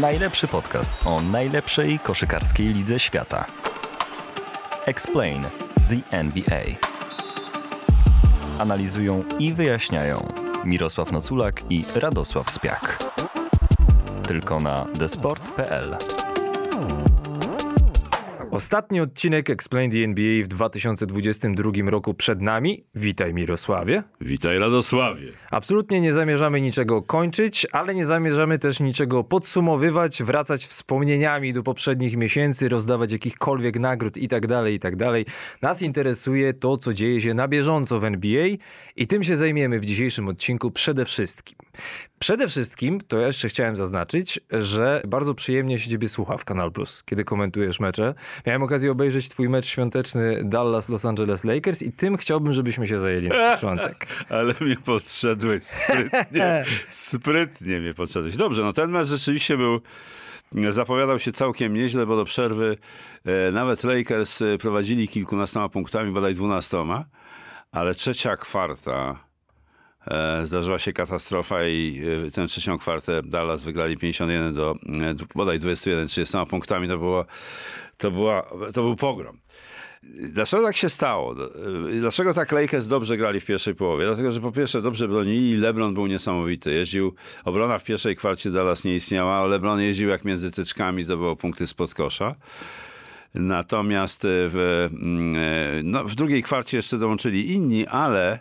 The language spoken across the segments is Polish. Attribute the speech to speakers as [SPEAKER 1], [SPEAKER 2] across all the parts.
[SPEAKER 1] Najlepszy podcast o najlepszej koszykarskiej lidze świata. Explain the NBA. Analizują i wyjaśniają Mirosław Noculak i Radosław Spiak. Tylko na desport.pl.
[SPEAKER 2] Ostatni odcinek Explain the NBA w 2022 roku przed nami. Witaj Mirosławie.
[SPEAKER 3] Witaj Radosławie.
[SPEAKER 2] Absolutnie nie zamierzamy niczego kończyć, ale nie zamierzamy też niczego podsumowywać, wracać wspomnieniami do poprzednich miesięcy, rozdawać jakichkolwiek nagród itd., tak itd. Tak Nas interesuje to, co dzieje się na bieżąco w NBA i tym się zajmiemy w dzisiejszym odcinku przede wszystkim. Przede wszystkim, to ja jeszcze chciałem zaznaczyć, że bardzo przyjemnie się ciebie słucha w Kanal Plus, kiedy komentujesz mecze. Miałem okazję obejrzeć twój mecz świąteczny Dallas-Los Angeles Lakers i tym chciałbym, żebyśmy się zajęli na początek.
[SPEAKER 3] Ale mnie podszedłeś sprytnie. sprytnie mnie podszedłeś. Dobrze, no ten mecz rzeczywiście był zapowiadał się całkiem nieźle, bo do przerwy e, nawet Lakers e, prowadzili kilkunastoma punktami, bodaj dwunastoma, ale trzecia kwarta zdarzyła się katastrofa i e, tę trzecią kwartę Dallas wygrali 51 do e, bodaj 21 30 punktami. To, było, to, była, to był pogrom. Dlaczego tak się stało? Dlaczego tak Lakers dobrze grali w pierwszej połowie? Dlatego, że po pierwsze dobrze bronili, LeBron był niesamowity. Jeździł, obrona w pierwszej kwarcie Dallas nie istniała, LeBron jeździł jak między tyczkami, zdobywał punkty spod kosza. Natomiast w, mm, no, w drugiej kwarcie jeszcze dołączyli inni, ale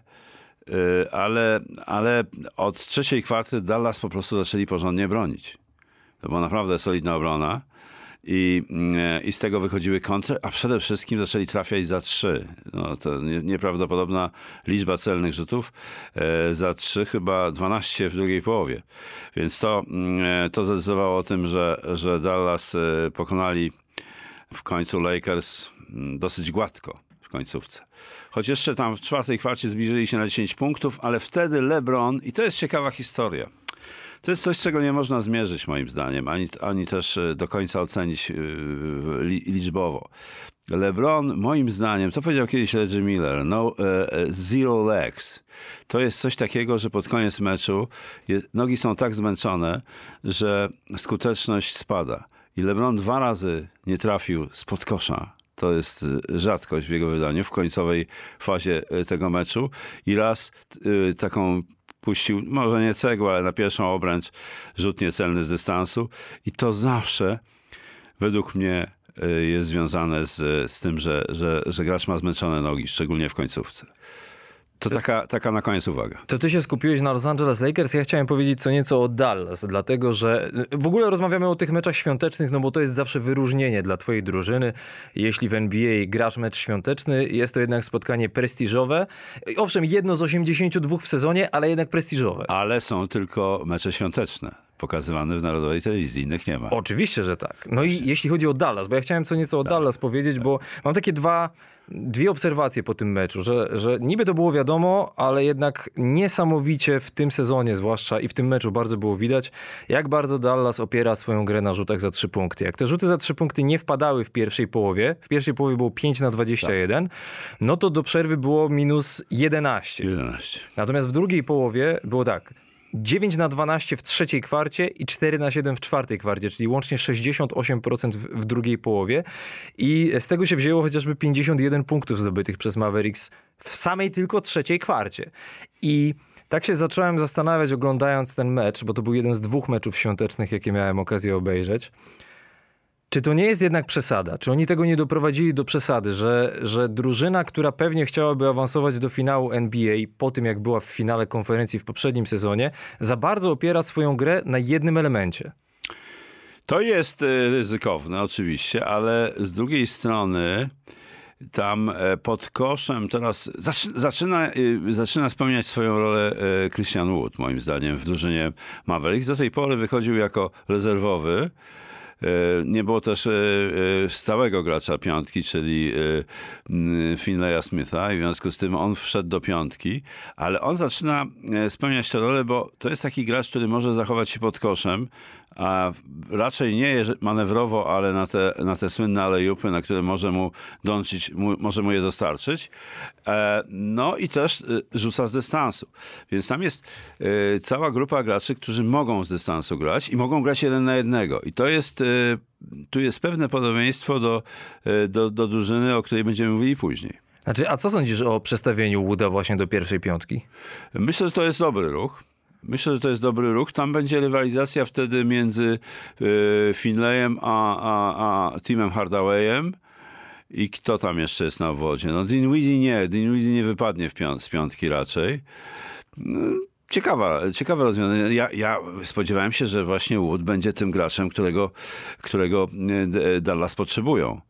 [SPEAKER 3] ale, ale od trzeciej kwarty Dallas po prostu zaczęli porządnie bronić. To była naprawdę solidna obrona. I, y, I z tego wychodziły kontry, a przede wszystkim zaczęli trafiać za trzy. No, to nieprawdopodobna liczba celnych rzutów. Y, za trzy chyba 12 w drugiej połowie. Więc to, to zdecydowało o tym, że, że Dallas pokonali w końcu Lakers mm, dosyć gładko końcówce. Choć jeszcze tam w czwartej kwarcie zbliżyli się na 10 punktów, ale wtedy LeBron, i to jest ciekawa historia, to jest coś, czego nie można zmierzyć moim zdaniem, ani, ani też e, do końca ocenić e, liczbowo. LeBron, moim zdaniem, to powiedział kiedyś Reggie Miller, no, e, zero legs. To jest coś takiego, że pod koniec meczu nogi są tak zmęczone, że skuteczność spada. I LeBron dwa razy nie trafił spod kosza to jest y, rzadkość w jego wydaniu w końcowej fazie y, tego meczu. I raz y, taką puścił, może nie cegłę, ale na pierwszą obręcz rzut niecelny z dystansu. I to zawsze według mnie jest związane z, z tym, że, że, że gracz ma zmęczone nogi, szczególnie w końcówce. To taka, taka na koniec uwaga.
[SPEAKER 2] To ty się skupiłeś na Los Angeles Lakers. Ja chciałem powiedzieć co nieco o Dallas, dlatego że w ogóle rozmawiamy o tych meczach świątecznych, no bo to jest zawsze wyróżnienie dla twojej drużyny. Jeśli w NBA grasz mecz świąteczny, jest to jednak spotkanie prestiżowe. Owszem, jedno z 82 w sezonie, ale jednak prestiżowe.
[SPEAKER 3] Ale są tylko mecze świąteczne pokazywane w Narodowej Telewizji, innych nie ma.
[SPEAKER 2] Oczywiście, że tak. No i jeśli chodzi o Dallas, bo ja chciałem co nieco o tak. Dallas powiedzieć, bo mam takie dwa dwie obserwacje po tym meczu, że, że niby to było wiadomo, ale jednak niesamowicie w tym sezonie zwłaszcza i w tym meczu bardzo było widać, jak bardzo Dallas opiera swoją grę na rzutach za trzy punkty. Jak te rzuty za trzy punkty nie wpadały w pierwszej połowie, w pierwszej połowie było 5 na 21, tak. no to do przerwy było minus 11.
[SPEAKER 3] 11.
[SPEAKER 2] Natomiast w drugiej połowie było tak, 9 na 12 w trzeciej kwarcie i 4 na 7 w czwartej kwarcie, czyli łącznie 68% w, drugiej połowie. I z tego się wzięło chociażby 51 punktów zdobytych przez Mavericks w samej tylko trzeciej kwarcie. I tak się zacząłem zastanawiać, oglądając ten mecz, bo to był jeden z dwóch meczów świątecznych, jakie miałem okazję obejrzeć. Czy to nie jest jednak przesada? Czy oni tego nie doprowadzili do przesady, że, że drużyna, która pewnie chciałaby awansować do finału NBA po tym, jak była w finale konferencji w poprzednim sezonie, za bardzo opiera swoją grę na jednym elemencie?
[SPEAKER 3] To jest e, ryzykowne, oczywiście, ale z drugiej strony tam e, pod koszem teraz zaczyna, e, zaczyna spełniać swoją rolę Christian Wood, moim zdaniem, w drużynie Mavericks. Do tej pory wychodził jako rezerwowy Nie było też stałego gracza piątki, czyli Finlaya Smitha i w związku z tym on wszedł do piątki, ale on zaczyna spełniać tę rolę, bo to jest taki gracz, który może zachować się pod koszem, a raczej nie manewrowo, ale na te, na te słynne alejupy, na które może mu dączyć, mu, może mu je dostarczyć. E, no i też e, rzuca z dystansu. Więc tam jest e, cała grupa graczy, którzy mogą z dystansu grać i mogą grać jeden na jednego. I to jest, tu jest pewne podobieństwo do, do, do drużyny, o której będziemy mówili później.
[SPEAKER 2] Znaczy, a co sądzisz o przestawieniu Wooda właśnie do pierwszej piątki?
[SPEAKER 3] Myślę, że to jest dobry ruch. Myślę, że to jest dobry ruch. Tam będzie rywalizacja wtedy między y, Finlayem a, a, a Timem Hardawayem. I kto tam jeszcze jest na obwodzie? No Dinwiddie nie. Dinwiddie nie wypadnie w piąt, z piątki raczej. No, ciekawa, ciekawe rozwiązanie. Ja, ja spodziewałem się, że właśnie Wood będzie tym graczem, którego, którego y, Dallas potrzebują.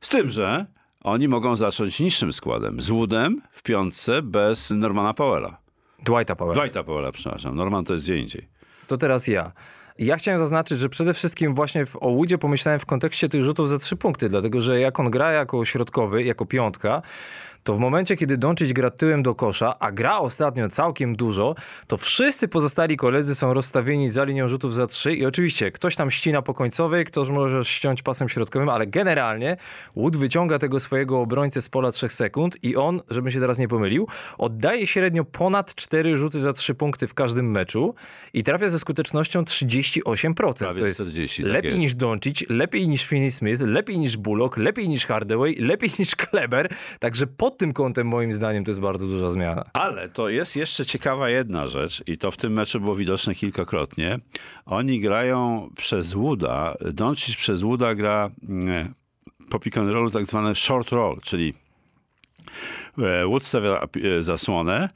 [SPEAKER 3] Z tym, że oni mogą zacząć niższym składem. Z Woodem w piątce bez Normana Powella.
[SPEAKER 2] Dwighta Powella.
[SPEAKER 3] Dwighta Powella, przepraszam. Norman to jest gdzie indziej.
[SPEAKER 2] To teraz ja. Ja chciałem zaznaczyć, że przede wszystkim właśnie w, o Woodzie pomyślałem w kontekście tych rzutów za trzy punkty, dlatego że jak on gra jako środkowy, jako piątka, to w momencie, kiedy Doncic gra tyłem do kosza, a gra ostatnio całkiem dużo, to wszyscy pozostali koledzy są rozstawieni za linią rzutów za trzy i oczywiście ktoś tam ścina po końcowej, ktoś może ściąć pasem środkowym, ale generalnie Wood wyciąga tego swojego obrońcę z pola 3 sekund i on, żebym się teraz nie pomylił, oddaje średnio ponad 4 rzuty za 3 punkty w każdym meczu i trafia ze skutecznością 38%.
[SPEAKER 3] Prawie to jest 40,
[SPEAKER 2] tak lepiej
[SPEAKER 3] tak
[SPEAKER 2] niż Doncic, lepiej niż Finney Smith, lepiej niż Bullock, lepiej niż Hardaway, lepiej niż Kleber, także pod tym kątem moim zdaniem to jest bardzo duża zmiana.
[SPEAKER 3] Ale to jest jeszcze ciekawa jedna rzecz i to w tym meczu było widoczne kilkakrotnie. Oni grają przez Wooda, Doncic przez Wooda gra nie, po pick and rollu tak zwane short roll, czyli e, Wood stawia e, zasłonę,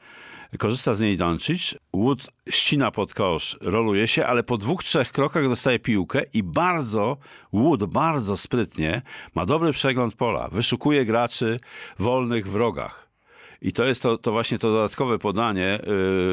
[SPEAKER 3] korzysta z niej Doncic, Wood ścina pod kosz, roluje się, ale po dwóch, trzech krokach dostaje piłkę i bardzo, Wood bardzo sprytnie ma dobry przegląd pola, wyszukuje graczy wolnych w rogach. I to jest to, to właśnie to dodatkowe podanie y,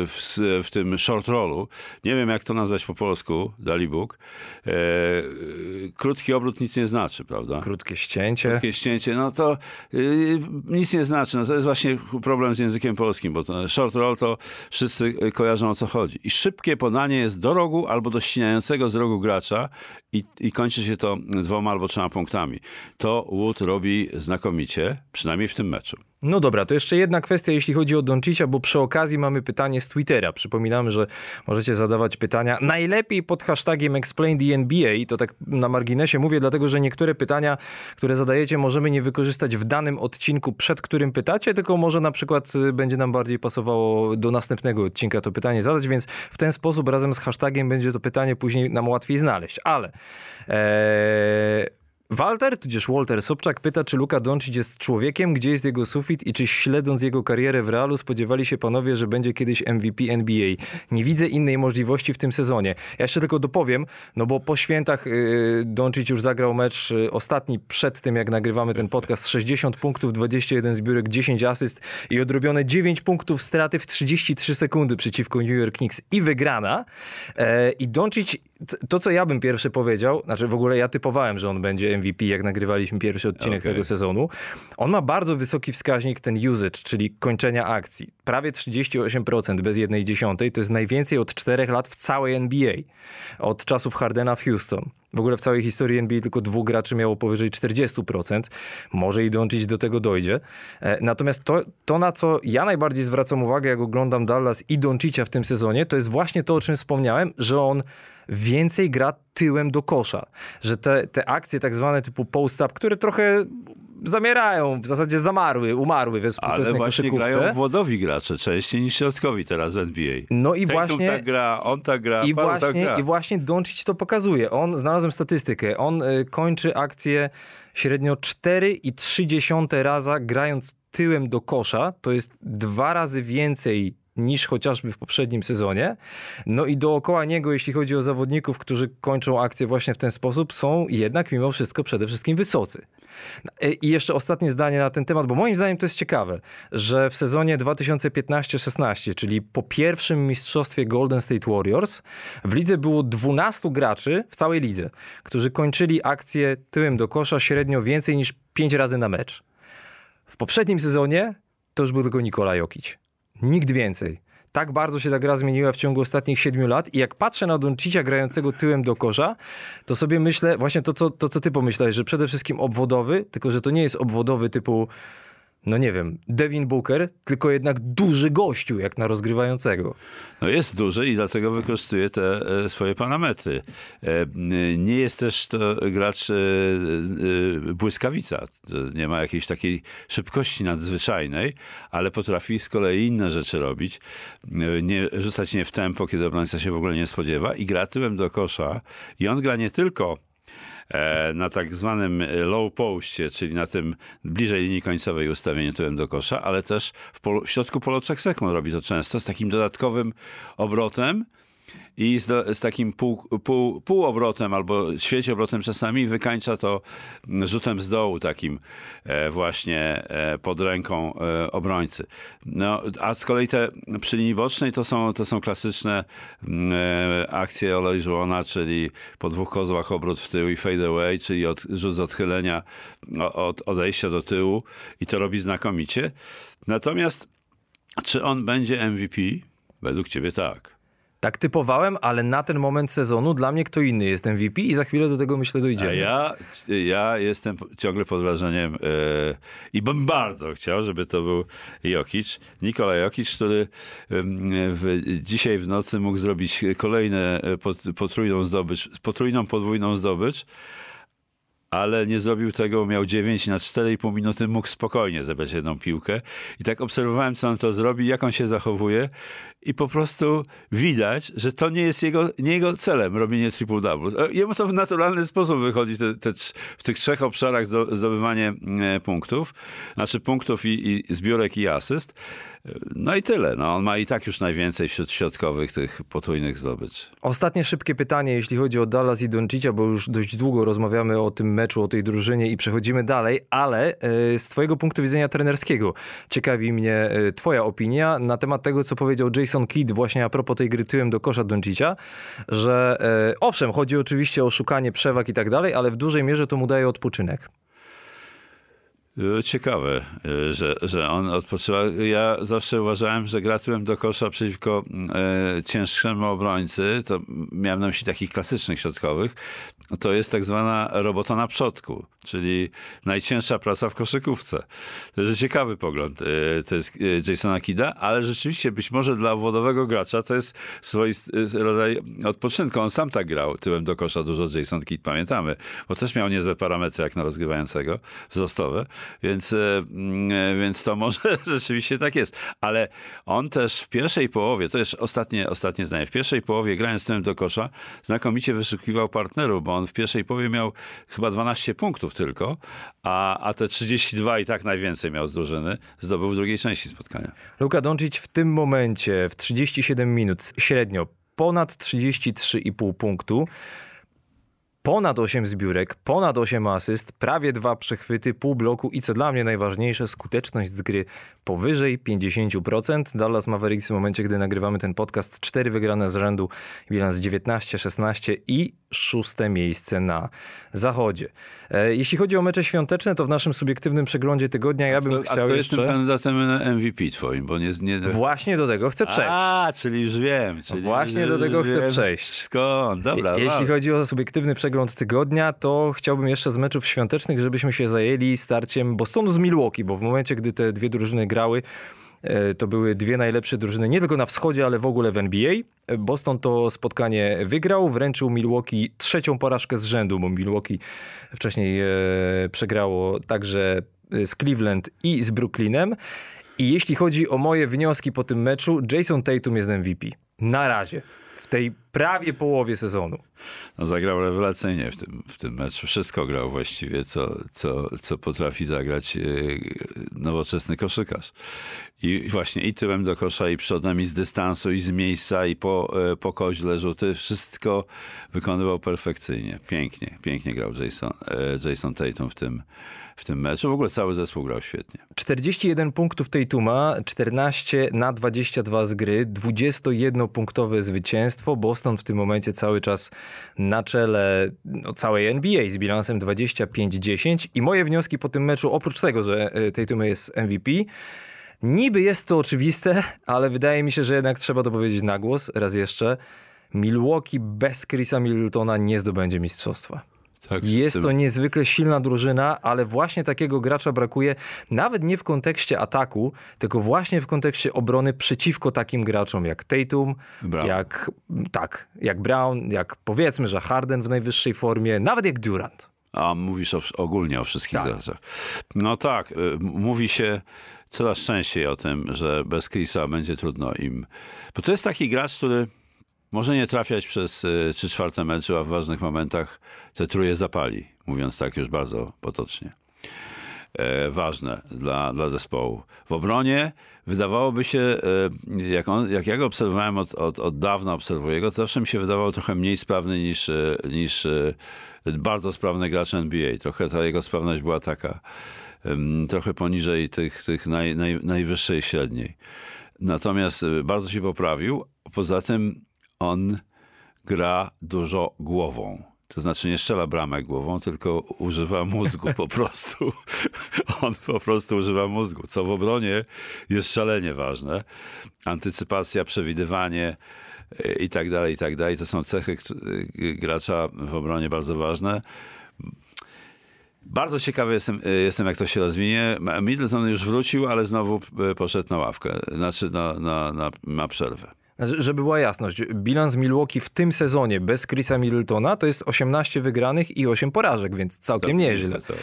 [SPEAKER 3] w, w, tym short rollu. Nie wiem, jak to nazwać po polsku, Dalibóg. E, y, krótki obrót nic nie znaczy, prawda?
[SPEAKER 2] Krótkie ścięcie.
[SPEAKER 3] Krótkie ścięcie, no to y, nic nie znaczy. No to jest właśnie problem z językiem polskim, bo short roll to wszyscy kojarzą o co chodzi. I szybkie podanie jest do rogu albo do ścinającego z rogu gracza i, i kończy się to dwoma albo trzema punktami. To Wood robi znakomicie, przynajmniej w tym meczu.
[SPEAKER 2] No dobra, to jeszcze jedna kwestia, jeśli chodzi o Doncicia, bo przy okazji mamy pytanie z Twittera. Przypominamy, że możecie zadawać pytania najlepiej pod hashtagiem ExplainTheNBA. To tak na marginesie mówię, dlatego że niektóre pytania, które zadajecie, możemy nie wykorzystać w danym odcinku, przed którym pytacie, tylko może na przykład y, będzie nam bardziej pasowało do następnego odcinka to pytanie zadać, więc w ten sposób razem z hashtagiem będzie to pytanie później nam łatwiej znaleźć. Ale... Ee Walter, tudzież Walter Sobczak pyta, czy Luka Doncic jest człowiekiem, gdzie jest jego sufit i czy śledząc jego karierę w Realu spodziewali się panowie, że będzie kiedyś MVP NBA. Nie widzę innej możliwości w tym sezonie. Ja jeszcze tylko dopowiem, no bo po świętach yy, Doncic już zagrał mecz yy, ostatni przed tym, jak nagrywamy ten podcast. 60 punktów, 21 zbiórek, 10 asyst i odrobione 9 punktów straty w 33 sekundy przeciwko New York Knicks i wygrana. Yy, I Doncic, to co ja bym pierwszy powiedział, znaczy w ogóle ja typowałem, że on będzie MVP, jak nagrywaliśmy pierwszy odcinek okay. tego sezonu. On ma bardzo wysoki wskaźnik ten usage, czyli kończenia akcji. Prawie 38% bez jednej dziesiątej. To jest najwięcej od czterech lat w całej NBA. Od czasów Hardena w Houston. W ogóle w całej historii NBA tylko dwóch graczy miało powyżej 40%. Może i dołączyć do tego dojdzie. E, natomiast to, to, na co ja najbardziej zwracam uwagę, jak oglądam Dallas i Doncicia w tym sezonie, to jest właśnie to, o czym wspomniałem, że on więcej gra tyłem do kosza. Że te, te akcje tak zwane typu post-up, które trochę zamierają, w zasadzie zamarły, umarły we współczesnej
[SPEAKER 3] Ale właśnie koszykówce. grają wodowi gracze częściej niż środkowi teraz w NBA.
[SPEAKER 2] No i Tatum właśnie...
[SPEAKER 3] tak gra, on tak gra,
[SPEAKER 2] i
[SPEAKER 3] tak
[SPEAKER 2] właśnie,
[SPEAKER 3] tak gra.
[SPEAKER 2] I właśnie Doncic to pokazuje. On, znalazłem statystykę, on y, kończy akcję średnio 4,3 raza grając tyłem do kosza. To jest dwa razy więcej niż chociażby w poprzednim sezonie. No i dookoła niego, jeśli chodzi o zawodników, którzy kończą akcję właśnie w ten sposób, są jednak mimo wszystko przede wszystkim wysocy. E, I jeszcze ostatnie zdanie na ten temat, bo moim zdaniem to jest ciekawe, że w sezonie 2015-16, czyli po pierwszym mistrzostwie Golden State Warriors, w lidze było 12 graczy w całej lidze, którzy kończyli akcję tyłem do kosza średnio więcej niż 5 razy na mecz. W poprzednim sezonie to już był tylko Nikola Jokic. Nikt więcej. Tak bardzo się ta gra zmieniła w ciągu ostatnich siedmiu lat i jak patrzę na Doncicia grającego tyłem do kosza, to sobie myślę, właśnie to co, to, co ty pomyślałeś, że przede wszystkim obwodowy, tylko że to nie jest obwodowy typu no nie wiem, Devin Booker, tylko jednak duży gościu jak na rozgrywającego.
[SPEAKER 3] No jest duży i dlatego wykorzystuje te e, swoje parametry. E, nie jest też to gracz e, błyskawica. Nie ma jakiejś takiej szybkości nadzwyczajnej, ale potrafi z kolei inne rzeczy robić. Nie, rzucać nie w tempo, kiedy obrońca się w ogóle nie spodziewa i gra tyłem do kosza. I on gra nie tylko na tak zwanym low postie, czyli na tym bliżej linii końcowej ustawieniu tyłem do kosza, ale też w, polu, w środku polo sekund robi to często z takim dodatkowym obrotem, i z, z takim pół, pół, półobrotem albo świeciobrotem czasami wykańcza to rzutem z dołu takim e, właśnie e, pod ręką e, obrońcy. No, a z kolei te przy linii bocznej to są, to są klasyczne akcje Olejżuona, czyli po dwóch kozłach obrót w tył i fade away, czyli od, rzut z odchylenia od odejścia do tyłu i to robi znakomicie. Natomiast czy on będzie MVP? Według ciebie tak.
[SPEAKER 2] Tak typowałem, ale na ten moment sezonu dla mnie kto inny jest MVP i za chwilę do tego myślę dojdziemy.
[SPEAKER 3] Ja, ja jestem ciągle pod wrażeniem yy, i bym bardzo chciał, żeby to był Jokic. Nikola Jokic, który w, dzisiaj w nocy mógł zrobić kolejne e, pot, potrójną zdobycz, potrójną, podwójną zdobycz ale nie zrobił tego, miał 9 na 4,5 minuty, mógł spokojnie zebrać jedną piłkę. I tak obserwowałem, co on to zrobi, jak on się zachowuje i po prostu widać, że to nie jest jego, nie jego celem robienie triple double. E, jemu to w naturalny sposób wychodzi te, te, w tych trzech obszarach zdobywanie e, punktów, znaczy punktów i, i zbiórek i asyst. No i tyle. No, on ma i tak już najwięcej wśród środkowych tych potrójnych zdobycz.
[SPEAKER 2] Ostatnie szybkie pytanie, jeśli chodzi o Dallas i Doncicia, bo już dość długo rozmawiamy o tym meczu, o tej drużynie i przechodzimy dalej, ale e, z twojego punktu widzenia trenerskiego ciekawi mnie twoja opinia na temat tego, co powiedział Jason Jason Kidd właśnie a propos tej gry tyłem do kosza Doncicia, że e, owszem, chodzi oczywiście o szukanie przewag i tak dalej, ale w dużej mierze to mu daje odpoczynek.
[SPEAKER 3] E, ciekawe, e, że, że on odpoczywa. Ja zawsze uważałem, że gratułem do kosza przeciwko e, cięższemu obrońcy, to miałem na myśli takich klasycznych środkowych, to jest tak zwana robota na przodku, czyli najcięższa praca w koszykówce. To ciekawy pogląd e, to jest e, Jasona Kida, ale rzeczywiście być może dla wodowego gracza to jest swoisty rodzaj odpoczynku. On sam tak grał tyłem do kosza dużo Jason Kidd, pamiętamy, bo też miał niezłe parametry jak na rozgrywającego, wzrostowe, więc, e, mm, więc to może rzeczywiście tak jest. Ale on też w pierwszej połowie, to jest ostatnie, ostatnie zdanie, w pierwszej połowie grając tyłem do kosza, znakomicie wyszukiwał partnerów, bo on w pierwszej połowie miał chyba 12 punktów tylko, a, a te 32 i tak najwięcej miał z drużyny, zdobył w drugiej części spotkania.
[SPEAKER 2] Luka Doncic w tym momencie w 37 minut średnio ponad 33,5 punktu ponad 8 zbiórek, ponad 8 asyst, prawie dwa przechwyty, pół bloku i co dla mnie najważniejsze, skuteczność z gry powyżej 50%. Dallas Mavericks w momencie, gdy nagrywamy ten podcast, 4 wygrane z rzędu, bilans 19-16 i szóste miejsce na zachodzie. E, jeśli chodzi o mecze świąteczne, to w naszym subiektywnym przeglądzie tygodnia ja bym
[SPEAKER 3] a
[SPEAKER 2] chciał
[SPEAKER 3] a kto
[SPEAKER 2] jeszcze...
[SPEAKER 3] jest tym kandydatem na MVP twoim, bo nie... nie...
[SPEAKER 2] Właśnie do tego chcę przejść.
[SPEAKER 3] A, czyli już wiem. Czyli
[SPEAKER 2] Właśnie
[SPEAKER 3] już
[SPEAKER 2] do tego chcę przejść.
[SPEAKER 3] Skąd? Dobra.
[SPEAKER 2] Jeśli
[SPEAKER 3] wow.
[SPEAKER 2] chodzi o subiektywny przegląd tygodnia, to chciałbym jeszcze z meczów świątecznych, żebyśmy się zajęli starciem Bostonu z Milwaukee, bo w momencie, gdy te dwie drużyny grały, to były dwie najlepsze drużyny nie tylko na wschodzie, ale w ogóle w NBA. Boston to spotkanie wygrał, wręczył Milwaukee trzecią porażkę z rzędu, bo Milwaukee wcześniej e, przegrało także z Cleveland i z Brooklynem. I jeśli chodzi o moje wnioski po tym meczu, Jason Tatum jest MVP. Na razie. Tej prawie połowie sezonu.
[SPEAKER 3] no, zagrał rewelacyjnie w tym, w tym meczu. Wszystko grał właściwie, co, co, co potrafi zagrać e, nowoczesny koszykarz. I właśnie i tyłem do kosza, i przodem, i z dystansu, i z miejsca, i po, e, po koźle rzuty. Wszystko wykonywał perfekcyjnie. Pięknie, pięknie grał Jason, e, Jason Tatum w tym, w tym meczu. W ogóle cały zespół grał świetnie.
[SPEAKER 2] 41 punktów Tatuma, 14 na 22 z gry, 21-punktowe zwycięstwo. Boston w tym momencie cały czas na czele no, całej NBA z bilansem 25-10. I moje wnioski po tym meczu, oprócz tego, że e, Tatum jest MVP, Niby jest to oczywiste, ale wydaje mi się, że jednak trzeba to powiedzieć na głos. Raz jeszcze. Milwaukee bez Chrisa Middletona nie zdobędzie mistrzostwa. Tak, jest to niezwykle silna drużyna, ale właśnie takiego gracza brakuje, nawet nie w kontekście ataku, tylko właśnie w kontekście obrony przeciwko takim graczom jak Tatum, Brown. jak tak, jak Brown, jak powiedzmy, że Harden w najwyższej formie, nawet jak Durant.
[SPEAKER 3] A mówisz o, ogólnie o wszystkich tak. graczach. No tak, y, mówi się coraz częściej o tym, że bez Chrisa będzie trudno im. Bo to jest taki gracz, który może nie trafiać przez y, trzy czwarte meczu, a w ważnych momentach te truje zapali, mówiąc tak już bardzo potocznie. E, ważne dla, dla zespołu. W obronie wydawałoby się, e, jak, on, jak ja go obserwowałem od, od, od dawna, obserwuję go, to zawsze mi się wydawał trochę mniej sprawny niż, e, niż e, bardzo sprawny gracz NBA. Trochę ta jego sprawność była taka trochę poniżej tych, tych naj, naj, najwyższej średniej. Natomiast e, bardzo się poprawił. Poza tym on gra dużo głową. To znaczy nie strzela bramek głową, tylko używa mózgu po prostu. On po prostu używa mózgu, co w obronie jest szalenie ważne. Antycypacja, przewidywanie e, i tak dalej, i tak dalej. To są cechy e, gracza w obronie bardzo ważne. Bardzo ciekawy jestem, y, jestem, jak to się rozwinie. Middleton już wrócił, ale znowu y, poszedł na ławkę, znaczy na, na, na, na przerwę.
[SPEAKER 2] Znaczy, żeby była jasność, bilans Milwaukee w tym sezonie bez Chrisa Middletona to jest 18 wygranych i 8 porażek, więc całkiem tak, nieźle. Tak.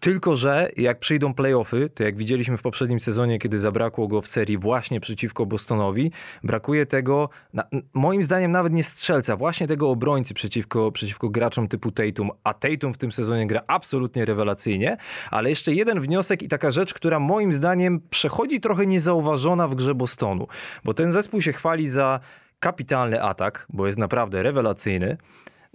[SPEAKER 2] Tylko, że jak przyjdą playoffy, to jak widzieliśmy w poprzednim sezonie, kiedy zabrakło go w serii właśnie przeciwko Bostonowi, brakuje tego, na, moim zdaniem nawet nie strzelca, właśnie tego obrońcy przeciwko, przeciwko graczom typu Tatum, a Tatum w tym sezonie gra absolutnie rewelacyjnie, ale jeszcze jeden wniosek i taka rzecz, która moim zdaniem przechodzi trochę niezauważona w grze Bostonu, bo ten zespół się chwali za kapitalny atak, bo jest naprawdę rewelacyjny,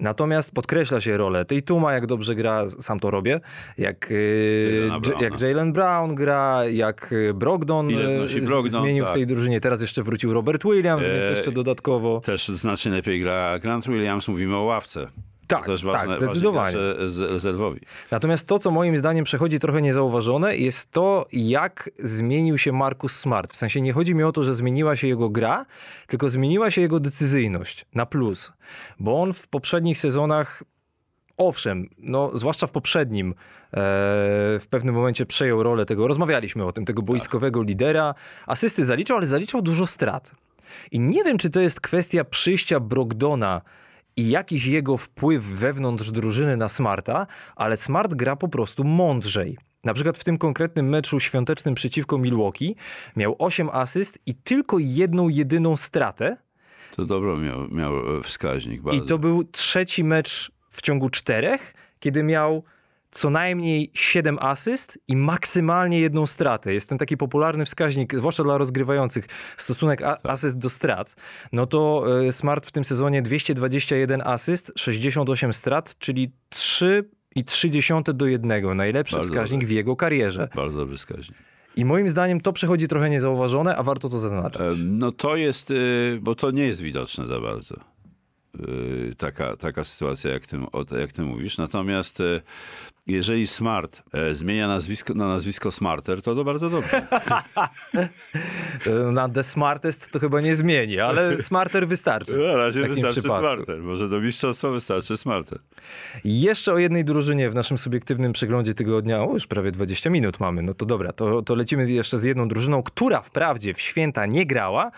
[SPEAKER 2] Natomiast podkreśla się rolę tej Tuma, jak dobrze gra, sam to robię, jak, y, jak Jalen Brown gra, jak y, Brogdon, y, Brogdon zmienił tak. w tej drużynie. Teraz jeszcze wrócił Robert Williams, e... więc jeszcze dodatkowo.
[SPEAKER 3] Też znacznie lepiej gra Grant Williams, mówimy o ławce.
[SPEAKER 2] Tak,
[SPEAKER 3] to też
[SPEAKER 2] tak,
[SPEAKER 3] ważne,
[SPEAKER 2] zdecydowanie.
[SPEAKER 3] rezerwowi.
[SPEAKER 2] Natomiast to, co moim zdaniem przechodzi trochę niezauważone, jest to, jak zmienił się Marcus Smart. W sensie nie chodzi mi o to, że zmieniła się jego gra, tylko zmieniła się jego decyzyjność na plus. Bo on w poprzednich sezonach owszem, no, zwłaszcza w poprzednim, e, w pewnym momencie przejął rolę tego, rozmawialiśmy o tym, tego boiskowego tak. lidera. Asysty zaliczał, ale zaliczał dużo strat. I nie wiem, czy to jest kwestia przyjścia Brogdona i jakiś jego wpływ wewnątrz drużyny na Smarta, ale Smart gra po prostu mądrzej. Na przykład w tym konkretnym meczu świątecznym przeciwko Milwaukee miał 8 asyst i tylko jedną, jedyną stratę.
[SPEAKER 3] To dobro miał, miał e, wskaźnik.
[SPEAKER 2] I to był trzeci mecz w ciągu czterech, kiedy miał co najmniej 7 asyst i maksymalnie jedną stratę. Jest ten taki popularny wskaźnik, zwłaszcza dla rozgrywających, stosunek tak. asyst do strat. No to y, Smart w tym sezonie 221 asyst, 68 strat, czyli 3 i 30 do jednego. Najlepszy Bardzo wskaźnik dobry. w jego karierze.
[SPEAKER 3] Bardzo dobry wskaźnik.
[SPEAKER 2] I moim zdaniem to przechodzi trochę niezauważone, a warto to zaznaczyć.
[SPEAKER 3] No to jest, y, bo to nie jest widoczne za bardzo. Taka, taka sytuacja, jak ty, jak ty mówisz. Natomiast jeżeli Smart e, zmienia nazwisko na nazwisko Smarter, to to bardzo dobrze.
[SPEAKER 2] na The Smartest to chyba nie zmieni, ale Smarter wystarczy.
[SPEAKER 3] Na razie wystarczy przypadku. Smarter. Może do mistrzostwa wystarczy Smarter.
[SPEAKER 2] Jeszcze o jednej drużynie w naszym subiektywnym przeglądzie tygodnia, o już prawie 20 minut mamy, no to dobra, to, to lecimy jeszcze z jedną drużyną, która wprawdzie w święta nie grała,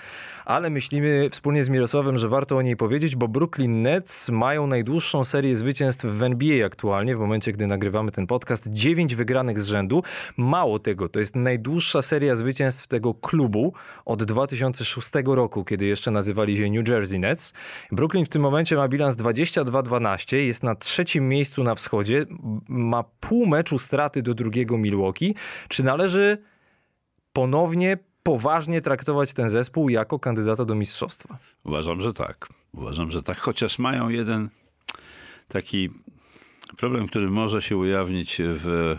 [SPEAKER 2] ale myślimy wspólnie z Mirosławem, że warto o niej powiedzieć, bo Brooklyn Nets mają najdłuższą serię zwycięstw w NBA aktualnie, w momencie, gdy nagrywamy ten podcast, 9 wygranych z rzędu. Mało tego, to jest najdłuższa seria zwycięstw tego klubu od 2006 roku, kiedy jeszcze nazywali się New Jersey Nets. Brooklyn w tym momencie ma bilans 22-12, jest na trzecim miejscu na wschodzie, ma pół meczu straty do drugiego Milwaukee. Czy należy ponownie poważnie traktować ten zespół jako kandydata do mistrzostwa?
[SPEAKER 3] Uważam, że tak. Uważam, że tak, chociaż mają jeden taki problem, który może się ujawnić w,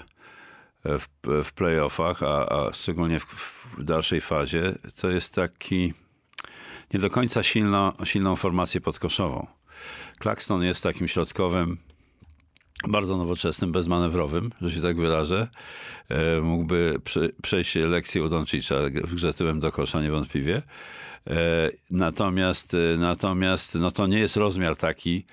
[SPEAKER 3] w, w playoffach, a, a szczególnie w, w dalszej fazie, to jest taki nie do końca silno, silną formację podkoszową. Claxton jest takim środkowym, bardzo nowoczesnym, bezmanewrowym, że się tak wyrażę. E, mógłby prze, przejść lekcję u Doncicza w grze tyłem do kosza niewątpliwie. E, natomiast, e, natomiast no to nie jest rozmiar taki,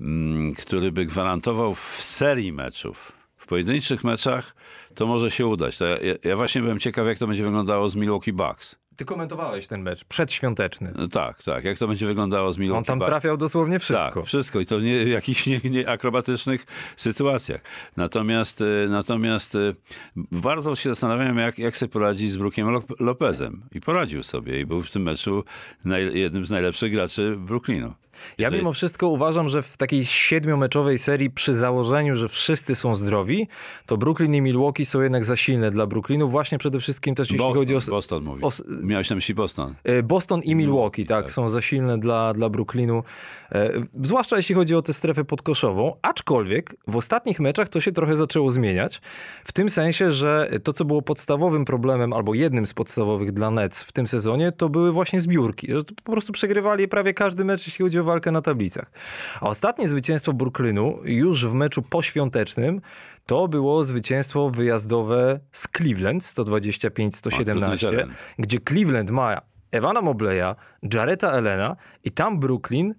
[SPEAKER 3] mm, który by gwarantował w serii meczów. W pojedynczych meczach to może się udać. Ja, ja właśnie byłem ciekaw, jak to będzie wyglądało z Milwaukee Bucks.
[SPEAKER 2] Ty komentowałeś ten mecz przedświąteczny.
[SPEAKER 3] No tak, tak. Jak to będzie wyglądało z Milwaukee
[SPEAKER 2] On tam trafiał dosłownie wszystko.
[SPEAKER 3] Tak, wszystko i to nie w jakichś nie, nie akrobatycznych sytuacjach. Natomiast, e, natomiast e, bardzo się zastanawiałem, jak, jak sobie poradzić z Brookiem Lo- Lopezem. I poradził sobie i był w tym meczu naj, jednym z najlepszych graczy Brooklynu.
[SPEAKER 2] Ja
[SPEAKER 3] Jeżeli-
[SPEAKER 2] mimo wszystko uważam, że w takiej siedmiomeczowej serii przy założeniu, że wszyscy są zdrowi, to Brooklyn i Milwaukee są jednak za silne dla Brooklynu, właśnie przede wszystkim też jeśli
[SPEAKER 3] Boston,
[SPEAKER 2] chodzi o...
[SPEAKER 3] Boston mówi.
[SPEAKER 2] o
[SPEAKER 3] Miałeś na myśli Boston.
[SPEAKER 2] E, Boston i Milwaukee, tak,
[SPEAKER 3] tak.
[SPEAKER 2] są za silne dla, dla Brooklynu, e, zwłaszcza jeśli chodzi o tę strefę podkoszową, aczkolwiek w ostatnich meczach to się trochę zaczęło zmieniać, w tym sensie, że to, co było podstawowym problemem, albo jednym z podstawowych dla Nets w tym sezonie, to były właśnie zbiórki. Po prostu przegrywali prawie każdy mecz, jeśli chodzi o walkę na tablicach. A ostatnie zwycięstwo Brooklynu, już w meczu poświątecznym, to było zwycięstwo wyjazdowe z Cleveland, 125-117,
[SPEAKER 3] teren.
[SPEAKER 2] gdzie Cleveland ma Ewana Mobleya, Jareta Elena i tam Brooklyn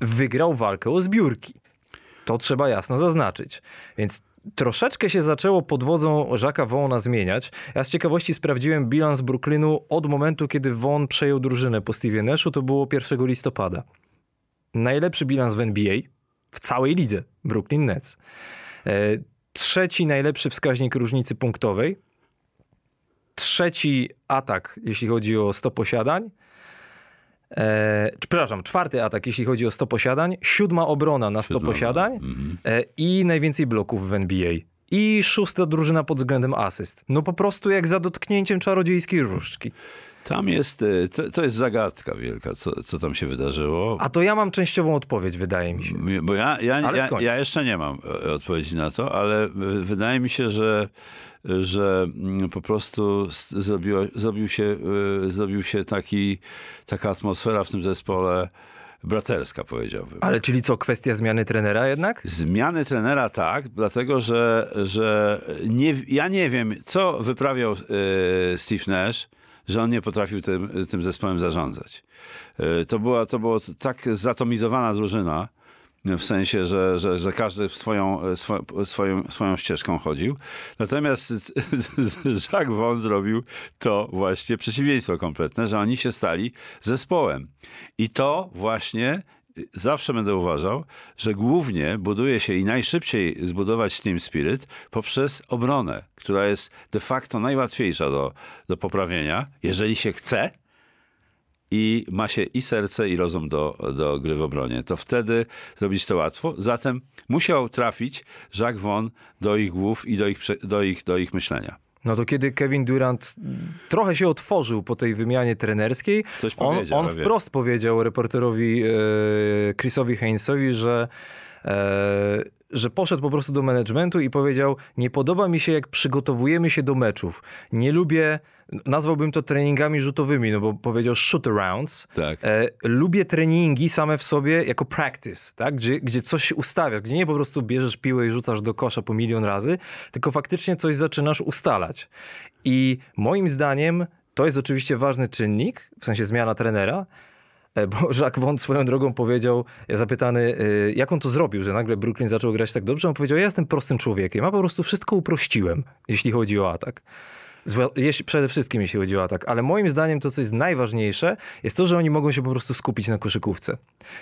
[SPEAKER 2] wygrał walkę o zbiórki. To trzeba jasno zaznaczyć. Więc troszeczkę się zaczęło pod wodzą Jacques'a Vaughna zmieniać. Ja z ciekawości sprawdziłem bilans Brooklynu od momentu, kiedy Vaughn przejął drużynę po Steve Nashu, to było 1 listopada. Najlepszy bilans w NBA w całej lidze Brooklyn Nets. E, Trzeci najlepszy wskaźnik różnicy punktowej. Trzeci atak, jeśli chodzi o 100 posiadań. E, przepraszam, czwarty atak, jeśli chodzi o 100 posiadań. Siódma obrona na 100
[SPEAKER 3] Siódma
[SPEAKER 2] posiadań.
[SPEAKER 3] Mhm.
[SPEAKER 2] E, I najwięcej bloków w NBA. I szósta drużyna pod względem asyst. No po prostu jak za dotknięciem czarodziejskiej różdżki.
[SPEAKER 3] Tam jest, e, to, to jest zagadka wielka, co, co tam się wydarzyło.
[SPEAKER 2] A to ja mam częściową odpowiedź, wydaje mi się.
[SPEAKER 3] Bo ja, ja, ja, ja jeszcze nie mam e, odpowiedzi na to, ale wydaje mi się, że, że mm, po prostu zrobiło, zrobił, się, zrobił się taki, taka atmosfera w tym zespole braterska, powiedziałbym.
[SPEAKER 2] Ale czyli co, kwestia zmiany trenera jednak?
[SPEAKER 3] Zmiany trenera tak, dlatego że, że nie, ja nie wiem, co wyprawiał Steve Nash, że on nie potrafił tym, tym zespołem zarządzać. E, to, była, to była tak zatomizowana drużyna, w sensie, że, że, że każdy swoją, e, swo, swoją, swoją ścieżką chodził. Natomiast Jacques Vaughn zrobił to właśnie przeciwieństwo kompletne, że oni się stali zespołem. I to właśnie zawsze będę uważał, że głównie buduje się i najszybciej zbudować Team Spirit poprzez obronę, która jest de facto najłatwiejsza do, do poprawienia, jeżeli się chce i ma się i serce, i rozum do, do gry w obronie. To wtedy zrobić to łatwo. Zatem musiał trafić Jacques Vaughn do ich głów i do ich, do ich, do ich myślenia.
[SPEAKER 2] No to kiedy Kevin Durant trochę się otworzył po tej wymianie trenerskiej,
[SPEAKER 3] Coś
[SPEAKER 2] on,
[SPEAKER 3] powiedział,
[SPEAKER 2] on wprost powiedział reporterowi e, Chrisowi Heinzowi, że, e, że poszedł po prostu do managementu i powiedział, nie podoba mi się jak przygotowujemy się do meczów. Nie lubię, nazwałbym to treningami rzutowymi, no bo powiedział shoot arounds.
[SPEAKER 3] Tak.
[SPEAKER 2] E, lubię treningi same w sobie jako practice, tak? gdzie, gdzie coś się ustawiasz, gdzie nie po prostu bierzesz piłę i rzucasz do kosza po milion razy, tylko faktycznie coś zaczynasz ustalać. I moim zdaniem to jest oczywiście ważny czynnik, w sensie zmiana trenera, bo Jacques Vaughn swoją drogą powiedział, zapytany, e, jak on to zrobił, że nagle Brooklyn zaczął grać tak dobrze, on powiedział, ja jestem prostym człowiekiem, a po prostu wszystko uprościłem, jeśli chodzi o atak. Jeśli, przede wszystkim jeśli chodzi o atak, ale moim zdaniem to, co jest najważniejsze, jest to, że oni mogą się po prostu skupić na koszykówce.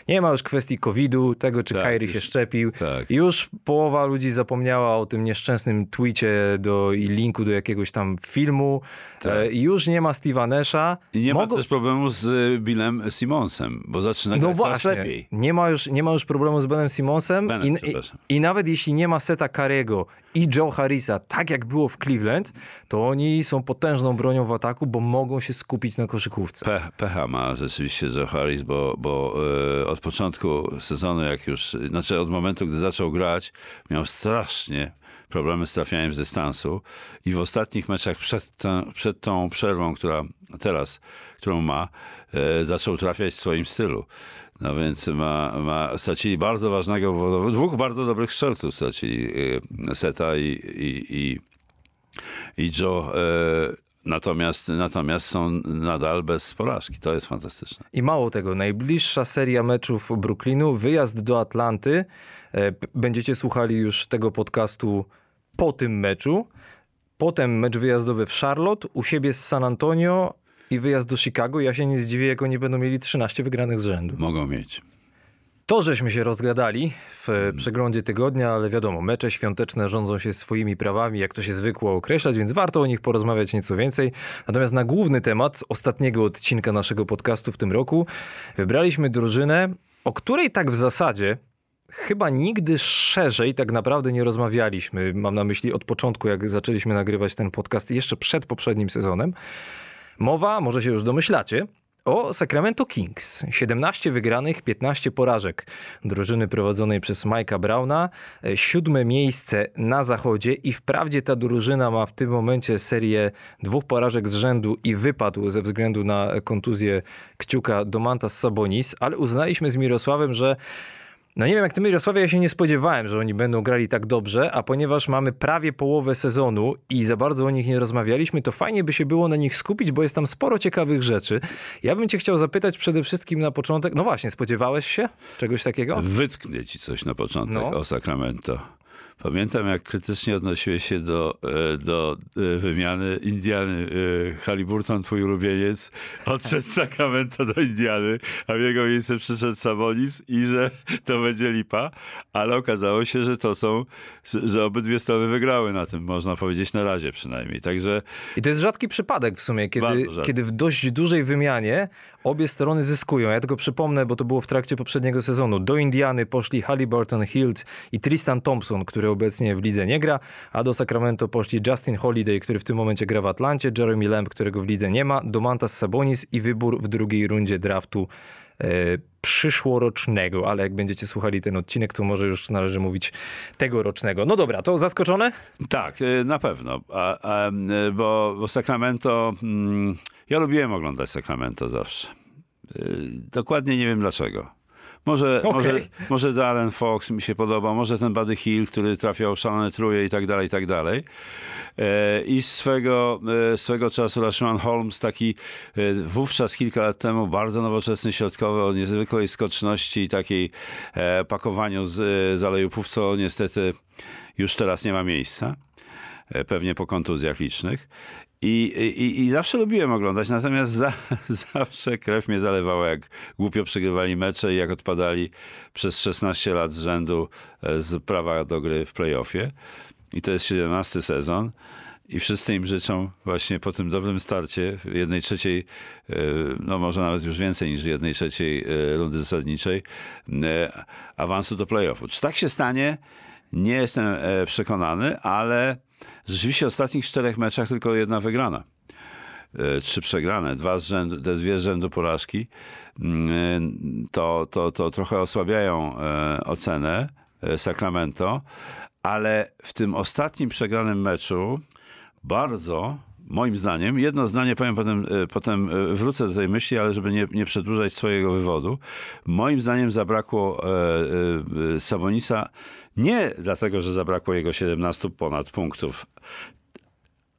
[SPEAKER 2] Nie ma już kwestii COVID-u, tego, czy
[SPEAKER 3] Tak, już-
[SPEAKER 2] się szczepił.
[SPEAKER 3] tak.
[SPEAKER 2] Już połowa ludzi zapomniała o tym nieszczęsnym tweetie do, i linku do jakiegoś tam filmu.
[SPEAKER 3] Tak.
[SPEAKER 2] E, już nie ma Steve'a Nasha.
[SPEAKER 3] I nie
[SPEAKER 2] Mogą-
[SPEAKER 3] ma też problemu z y, Billem Simmonsem, bo zaczyna
[SPEAKER 2] No
[SPEAKER 3] grać coraz lepiej.
[SPEAKER 2] nie ma, już, nie ma już problemu z Benem Simmonsem
[SPEAKER 3] Benem,
[SPEAKER 2] I, i, i nawet jeśli nie ma Seta Karego i Joe Harrisa, tak jak było w Cleveland, to oni są potężną bronią w ataku, bo mogą się skupić na koszykówce.
[SPEAKER 3] Pe, pecha ma rzeczywiście Joe Harris, bo, bo e, od początku sezonu, jak już, znaczy od momentu, gdy zaczął grać, miał strasznie problemy z trafianiem z dystansu i w ostatnich meczach przed, przed tą przerwą, która teraz, którą ma, e, zaczął trafiać w swoim stylu. No więc ma, ma, stracili bardzo ważnego, dwóch bardzo dobrych strzelców stracili e, Seta i, i, i, i Joe. E, Natomiast, natomiast są nadal bez porażki. To jest fantastyczne.
[SPEAKER 2] I mało tego, najbliższa seria meczów Brooklynu, wyjazd do Atlanty. E, Będziecie słuchali już tego podcastu po tym meczu. Potem mecz wyjazdowy w Charlotte, u siebie z San Antonio i wyjazd do Chicago. Ja się nie zdziwię, jak oni będą mieli 13 wygranych z rzędu.
[SPEAKER 3] Mogą mieć.
[SPEAKER 2] To, żeśmy się rozgadali w przeglądzie tygodnia, ale wiadomo, mecze świąteczne rządzą się swoimi prawami, jak to się zwykło określać, więc warto o nich porozmawiać nieco więcej. Natomiast na główny temat ostatniego odcinka naszego podcastu w tym roku wybraliśmy drużynę, o której tak w zasadzie chyba nigdy szerzej tak naprawdę nie rozmawialiśmy. Mam na myśli od początku, jak zaczęliśmy nagrywać ten podcast, jeszcze przed poprzednim sezonem. Mowa, może się już domyślacie, o Sacramento Kings. 17 wygranych, 15 porażek drużyny prowadzonej przez Mike'a Browna. E, Siódme miejsce na zachodzie i wprawdzie ta drużyna ma w tym momencie serię dwóch porażek z rzędu i wypadł ze względu na kontuzję kciuka Domantas Sabonis, ale uznaliśmy z Mirosławem, że no nie wiem, jak ty Mirosławie, ja się nie spodziewałem, że oni będą grali tak dobrze, a ponieważ mamy prawie połowę sezonu i za bardzo o nich nie rozmawialiśmy, to fajnie by się było na nich skupić, bo jest tam sporo ciekawych rzeczy. Ja bym cię chciał zapytać przede wszystkim na początek, no właśnie, spodziewałeś się czegoś takiego?
[SPEAKER 3] Wytknę ci coś na początek
[SPEAKER 2] No.
[SPEAKER 3] o Sacramento. Pamiętam, jak krytycznie odnosiłeś się do, e, do e, wymiany Indiany. E, Halliburton, twój ulubieniec, odszedł z Sacramento do Indiany, a w jego miejsce przyszedł Sabonis i że to będzie lipa, ale okazało się, że to są, że obydwie strony wygrały na tym, można powiedzieć, na razie przynajmniej. Także
[SPEAKER 2] I to jest rzadki przypadek w sumie, kiedy, kiedy w dość dużej wymianie obie strony zyskują. Ja tylko przypomnę, bo to było w trakcie poprzedniego sezonu. Do Indiany poszli Halliburton Hilt i Tristan Thompson, który obecnie w lidze nie gra, a do Sacramento poszli Justin Holiday, który w tym momencie gra w Atlancie, Jeremy Lamb, którego w lidze nie ma, Domantas Sabonis i wybór w drugiej rundzie draftu przyszłorocznego, ale jak będziecie słuchali ten odcinek, to może już należy mówić tegorocznego. No dobra, to zaskoczone?
[SPEAKER 3] Tak, y, na pewno, a, a, y, bo, bo Sacramento, mm, ja lubiłem oglądać Sacramento zawsze. Dokładnie nie wiem dlaczego. Może,
[SPEAKER 2] Okej.
[SPEAKER 3] może, może Darren Fox mi się podoba, może ten Buddy Hill, który trafiał szalone truje i tak dalej, i tak dalej. E, I swego, e, swego czasu Rashawn Holmes, taki e, wówczas kilka lat temu bardzo nowoczesny środkowy o niezwykłej skoczności i takiej pakowaniu z e, zalejupów, co niestety już teraz nie ma miejsca. Pewnie po kontuzjach licznych. I, i, I zawsze lubiłem oglądać, natomiast za, zawsze krew mnie zalewała, jak głupio przegrywali mecze i jak odpadali przez 16 lat z rzędu e, z prawa do gry w playoffie. I to jest 17 sezon. I wszyscy im życzą właśnie po tym dobrym starcie jednej trzeciej, e, no może nawet już więcej niż jednej trzeciej e, rundy zasadniczej, awansu do playoffu. Czy tak się stanie? Nie jestem przekonany, ale rzeczywiście w ostatnich czterech meczach tylko jedna wygrana. E, Trzy przegrane, dwa z rzędu, dwie z rzędu porażki, mm, to, to, to trochę osłabiają e, ocenę e, Sacramento, ale w tym ostatnim przegranym meczu bardzo, moim zdaniem, jedno zdanie powiem potem, e, potem e, wrócę do tej myśli, ale żeby nie, nie przedłużać swojego wywodu. Moim zdaniem zabrakło e, e, Sabonisa nie dlatego, że zabrakło jego 17 ponad punktów,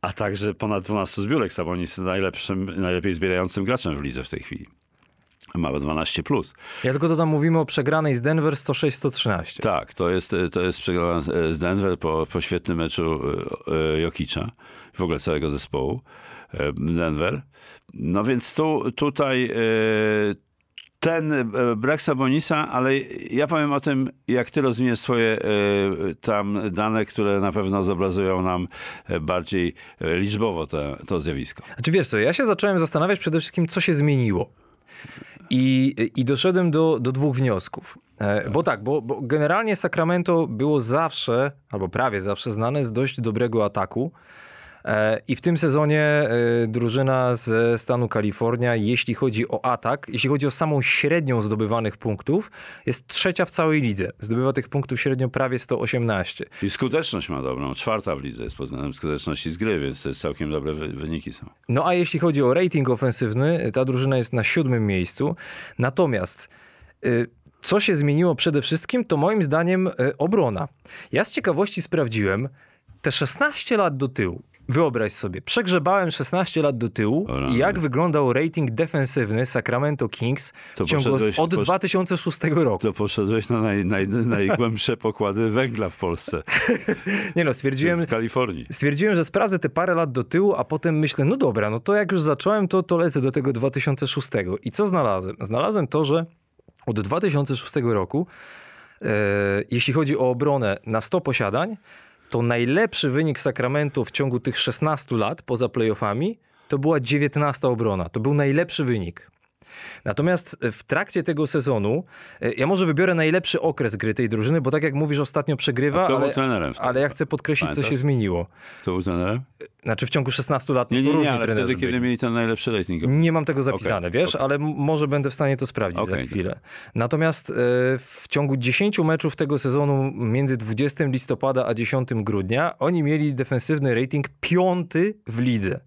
[SPEAKER 3] a także ponad 12 zbiórek. Sabonis jest najlepszym, najlepiej zbierającym graczem w lidze w tej chwili. Ma 12 plus.
[SPEAKER 2] Ja tylko dodam, mówimy o przegranej z Denver 106-113.
[SPEAKER 3] Tak, to jest, to jest przegrana z Denver po, po świetnym meczu e, e, Jokicza, w ogóle całego zespołu e, Denver. No więc tu, tutaj ten e, brak Sabonisa, ale ja powiem o tym, jak ty rozwiniesz swoje e, tam dane, które na pewno zobrazują nam e, bardziej liczbowo te, to zjawisko.
[SPEAKER 2] Znaczy wiesz co, ja się zacząłem zastanawiać przede wszystkim, co się zmieniło. I, i doszedłem do, do dwóch wniosków. Bo tak, bo, bo generalnie Sacramento było zawsze, albo prawie zawsze znane z dość dobrego ataku. E, I w tym sezonie e, drużyna ze stanu Kalifornia, jeśli chodzi o atak, jeśli chodzi o samą średnią zdobywanych punktów, jest trzecia w całej lidze. Zdobywa tych punktów średnio prawie 118.
[SPEAKER 3] I skuteczność ma dobrą. Czwarta w lidze jest pod względem skuteczności z gry, więc to jest całkiem dobre wy- wyniki są.
[SPEAKER 2] No a jeśli chodzi o rating ofensywny, ta drużyna jest na siódmym miejscu. Natomiast y, co się zmieniło przede wszystkim, to moim zdaniem y, obrona. Ja z ciekawości sprawdziłem te 16 lat do tyłu. Wyobraź sobie, przegrzebałem 16 lat do tyłu
[SPEAKER 3] O
[SPEAKER 2] i jak wyglądał rating defensywny Sacramento Kings
[SPEAKER 3] To
[SPEAKER 2] w ciągu od
[SPEAKER 3] posz-
[SPEAKER 2] 2006 roku.
[SPEAKER 3] To poszedłeś na naj, naj, najgłębsze pokłady węgla w Polsce,
[SPEAKER 2] Nie no, stwierdziłem,
[SPEAKER 3] w Kalifornii.
[SPEAKER 2] Stwierdziłem, że sprawdzę te parę lat do tyłu, a potem myślę, no dobra, no to jak już zacząłem, to, to lecę do tego 2006. I co znalazłem? Znalazłem to, że od 2006 roku, e, jeśli chodzi o obronę na 100 posiadań, to najlepszy wynik Sacramento w ciągu tych 16 lat poza playoffami to była 19 obrona. To był najlepszy wynik. Natomiast w trakcie tego sezonu, e, ja może wybiorę najlepszy okres gry tej drużyny, bo tak jak mówisz, ostatnio przegrywa, ale,
[SPEAKER 3] trenerem
[SPEAKER 2] ale ja chcę podkreślić, co
[SPEAKER 3] Pamiętasz?
[SPEAKER 2] się zmieniło.
[SPEAKER 3] Kto był trenerem?
[SPEAKER 2] Znaczy w ciągu 16 lat
[SPEAKER 3] Nie,
[SPEAKER 2] to
[SPEAKER 3] nie,
[SPEAKER 2] różni
[SPEAKER 3] nie, ale
[SPEAKER 2] trenerzy
[SPEAKER 3] wtedy, kiedy
[SPEAKER 2] byli.
[SPEAKER 3] mieli ten najlepszy rating.
[SPEAKER 2] Nie mam tego zapisane,
[SPEAKER 3] Okej,
[SPEAKER 2] wiesz, ale m- może będę w stanie to sprawdzić
[SPEAKER 3] Okej.
[SPEAKER 2] za chwilę. Natomiast e, w ciągu 10 meczów tego sezonu między 20 listopada a 10 grudnia oni mieli defensywny rating piąty w lidze.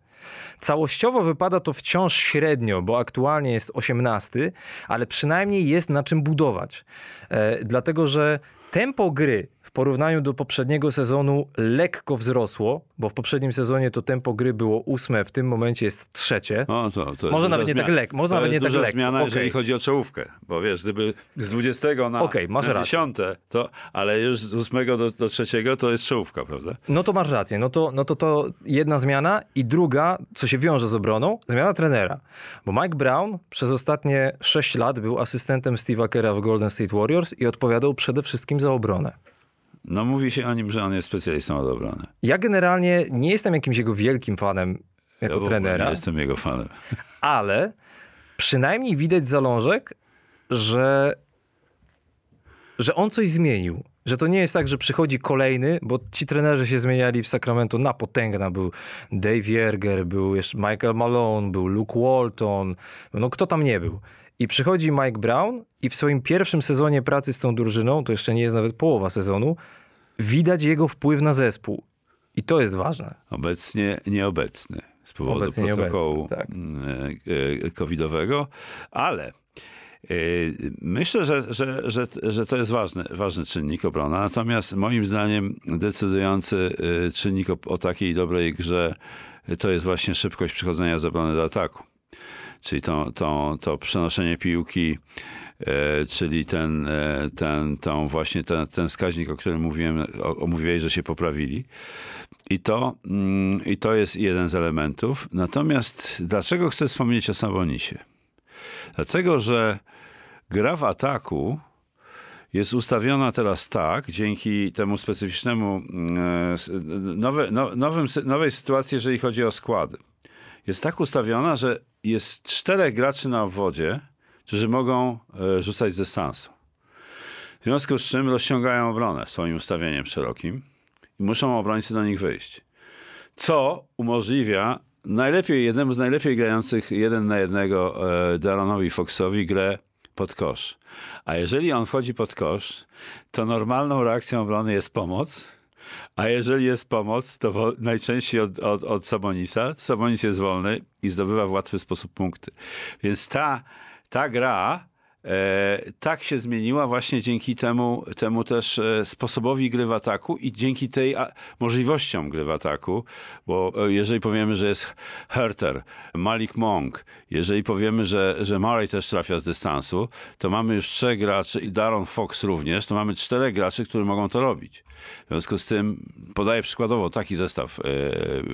[SPEAKER 2] Całościowo wypada to wciąż średnio, bo aktualnie jest 18, ale przynajmniej jest na czym budować. E, dlatego, że tempo gry porównaniu do poprzedniego sezonu lekko wzrosło, bo w poprzednim sezonie to tempo gry było ósme, w tym momencie jest trzecie.
[SPEAKER 3] No, to, to
[SPEAKER 2] Może nawet nie tak lek- może nawet
[SPEAKER 3] jest
[SPEAKER 2] nie tak lekko,
[SPEAKER 3] zmiana,
[SPEAKER 2] okej.
[SPEAKER 3] jeżeli chodzi o czołówkę. Bo wiesz, gdyby z 20 na,
[SPEAKER 2] Okej, masz
[SPEAKER 3] na
[SPEAKER 2] rację.
[SPEAKER 3] 10, to, ale już z 8 do, do 3 to jest czołówka, prawda?
[SPEAKER 2] No to masz rację. No to, no to to jedna zmiana i druga, co się wiąże z obroną, zmiana trenera. Bo Mike Brown przez ostatnie 6 lat był asystentem Steve'a Kera w Golden State Warriors i odpowiadał przede wszystkim za obronę.
[SPEAKER 3] No mówi się o nim, że on jest specjalistą od obrony.
[SPEAKER 2] Ja generalnie nie jestem jakimś jego wielkim fanem
[SPEAKER 3] Ja
[SPEAKER 2] jako
[SPEAKER 3] ogóle
[SPEAKER 2] trenera,
[SPEAKER 3] Nie jestem jego fanem.
[SPEAKER 2] ale przynajmniej widać zalążek, że, że on coś zmienił. Że to nie jest tak, że przychodzi kolejny, bo ci trenerzy się zmieniali w Sacramento na potęgna. Był Dave Jerger, był jeszcze Michael Malone, był Luke Walton, no kto tam nie był. I przychodzi Mike Brown i w swoim pierwszym sezonie pracy z tą drużyną, to jeszcze nie jest nawet połowa sezonu, widać jego wpływ na zespół. I to jest ważne.
[SPEAKER 3] Obecnie nieobecny z powodu
[SPEAKER 2] Obecnie
[SPEAKER 3] protokołu
[SPEAKER 2] tak.
[SPEAKER 3] mm, e, e, covidowego, ale e, myślę, że, że, że, że to jest ważny, ważny czynnik obrona. Natomiast moim zdaniem decydujący czynnik o, o takiej dobrej grze to jest właśnie szybkość przechodzenia z obrony do ataku. Czyli to, to, to przenoszenie piłki, e, czyli ten, e, ten, tą właśnie ten, ten wskaźnik, o którym mówiłem, o, o mówiłeś, że się poprawili. I to, mm, I to jest jeden z elementów. Natomiast dlaczego chcę wspomnieć o Sabonisie? Dlatego, że gra w ataku jest ustawiona teraz tak, dzięki temu specyficznemu mm, e, nowe, no, nowym, nowej sytuacji, jeżeli chodzi o składy. Jest tak ustawiona, że jest czterech graczy na obwodzie, którzy mogą e, rzucać z dystansu. W związku z czym rozciągają obronę swoim ustawieniem szerokim i muszą obrońcy do nich wyjść. Co umożliwia najlepiej, jednemu z najlepiej grających jeden na jednego e, Daronowi Foxowi grę pod kosz. A jeżeli on wchodzi pod kosz, to normalną reakcją obrony jest pomoc, a jeżeli jest pomoc, to najczęściej od, od, od Sabonisa. Sabonis jest wolny i zdobywa w łatwy sposób punkty. Więc ta, ta gra e, tak się zmieniła właśnie dzięki temu, temu też e, sposobowi gry w ataku i dzięki tej a, możliwościom gry w ataku, bo e, jeżeli powiemy, że jest Herter, Malik Monk, jeżeli powiemy, że, że Murray też trafia z dystansu, to mamy już trzech graczy i Daron Fox również, to mamy czterech graczy, którzy mogą to robić. W związku z tym podaję przykładowo taki zestaw e,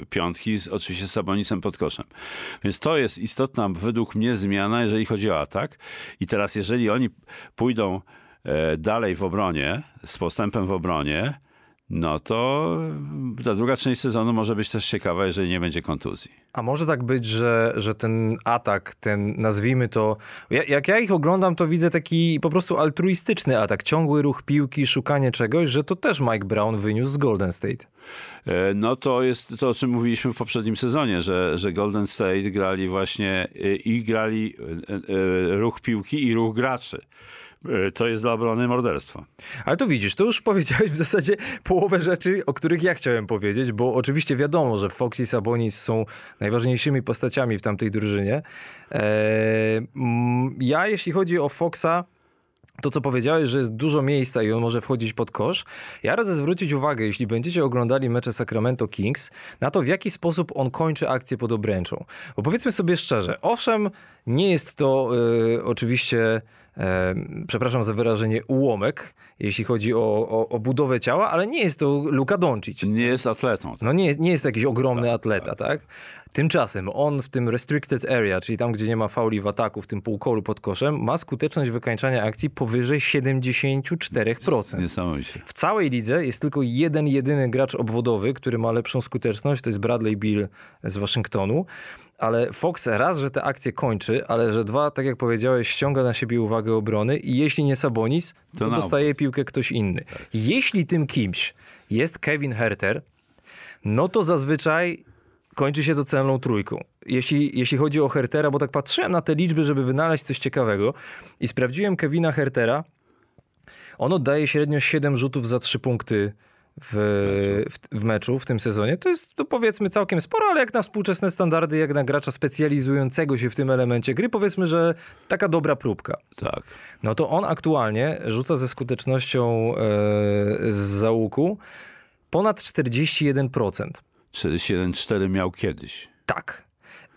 [SPEAKER 3] piątki, z, oczywiście z Sabonisem pod koszem. Więc to jest istotna według mnie zmiana, jeżeli chodzi o atak. I teraz jeżeli oni pójdą e, dalej w obronie, z postępem w obronie, no to ta druga część sezonu może być też ciekawa, jeżeli nie będzie kontuzji.
[SPEAKER 2] A może tak być, że, że ten atak, ten nazwijmy to. Ja, jak ja ich oglądam, to widzę taki po prostu altruistyczny atak, ciągły ruch piłki, szukanie czegoś, że to też Mike Brown wyniósł z Golden State.
[SPEAKER 3] E, no to jest to, o czym mówiliśmy w poprzednim sezonie, że, że Golden State grali właśnie e, i grali e, ruch piłki i ruch graczy. To jest dla obrony morderstwo.
[SPEAKER 2] Ale to widzisz, to już powiedziałeś w zasadzie połowę rzeczy, o których ja chciałem powiedzieć, bo oczywiście wiadomo, że Fox i Sabonis są najważniejszymi postaciami w tamtej drużynie. Ja, jeśli chodzi o Foxa, to, co powiedziałeś, że jest dużo miejsca i on może wchodzić pod kosz, ja radzę zwrócić uwagę, jeśli będziecie oglądali mecze Sacramento Kings, na to, w jaki sposób on kończy akcję pod obręczą. Bo powiedzmy sobie szczerze, owszem, nie jest to y, oczywiście przepraszam za wyrażenie, ułomek, jeśli chodzi o, o, o, budowę ciała, ale nie jest to Luka Doncic.
[SPEAKER 3] Nie jest atletą.
[SPEAKER 2] Tak. No nie, nie jest jakiś ogromny tak, atleta, tak. tak? Tymczasem on w tym restricted area, czyli tam, gdzie nie ma fauli w ataku, w tym półkolu pod koszem, ma skuteczność wykańczania akcji powyżej 74%.
[SPEAKER 3] Niesamowicie.
[SPEAKER 2] W całej lidze jest tylko jeden, jedyny gracz obwodowy, który ma lepszą skuteczność, to jest Bradley Bill z Waszyngtonu. Ale Fox raz, że te akcje kończy, ale że dwa, tak jak powiedziałeś, ściąga na siebie uwagę obrony i jeśli nie Sabonis, to, to dostaje piłkę ktoś inny. Tak. Jeśli tym kimś jest Kevin Herter, no to zazwyczaj kończy się to celną trójką. Jeśli, jeśli chodzi o Hertera, bo tak patrzyłem na te liczby, żeby wynaleźć coś ciekawego i sprawdziłem Kevina Hertera, on oddaje średnio 7 rzutów za 3 punkty w, w, w, meczu w tym sezonie. To jest to powiedzmy całkiem sporo, ale jak na współczesne standardy, jak na gracza specjalizującego się w tym elemencie gry, powiedzmy, że taka dobra próbka.
[SPEAKER 3] Tak.
[SPEAKER 2] No to on aktualnie rzuca ze skutecznością e, z załuku ponad 41%.
[SPEAKER 3] 47,4 miał kiedyś.
[SPEAKER 2] Tak.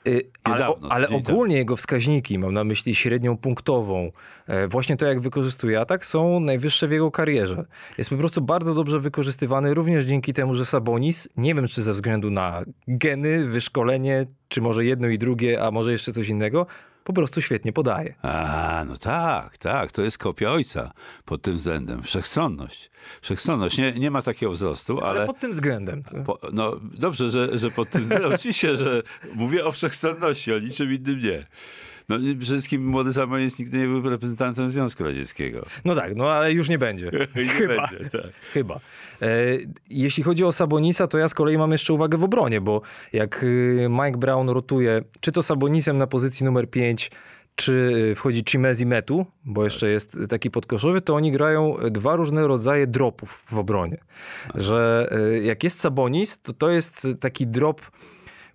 [SPEAKER 2] Y, ale, ale ogólnie jego wskaźniki, mam na myśli średnią punktową, e, właśnie to jak wykorzystuje atak, są najwyższe w jego karierze. Jest po prostu bardzo dobrze wykorzystywany również dzięki temu, że Sabonis, nie wiem czy ze względu na geny, wyszkolenie, czy może jedno i drugie, a może jeszcze coś innego, po prostu świetnie podaje.
[SPEAKER 3] A, no tak, tak, to jest kopia ojca pod tym względem. Wszechstronność. Wszechstronność. Nie, nie ma takiego wzrostu, ale... ale
[SPEAKER 2] pod tym względem.
[SPEAKER 3] Po, no dobrze, że, że pod tym względem. Oczywiście, że mówię o wszechstronności, o niczym innym nie. No, przede wszystkim młody Samojedz nigdy nie był reprezentantem Związku Radzieckiego.
[SPEAKER 2] No tak, no ale już nie będzie.
[SPEAKER 3] nie Chyba. Będzie, tak.
[SPEAKER 2] Chyba. E, jeśli chodzi o Sabonisa, to ja z kolei mam jeszcze uwagę w obronie, bo jak y, Mike Brown rotuje, czy to Sabonisem na pozycji numer 5, czy y, wchodzi Chimezi Metu, bo jeszcze jest taki podkoszowy, to oni grają dwa różne rodzaje dropów w obronie. Że y, jak jest Sabonis, to to jest taki drop,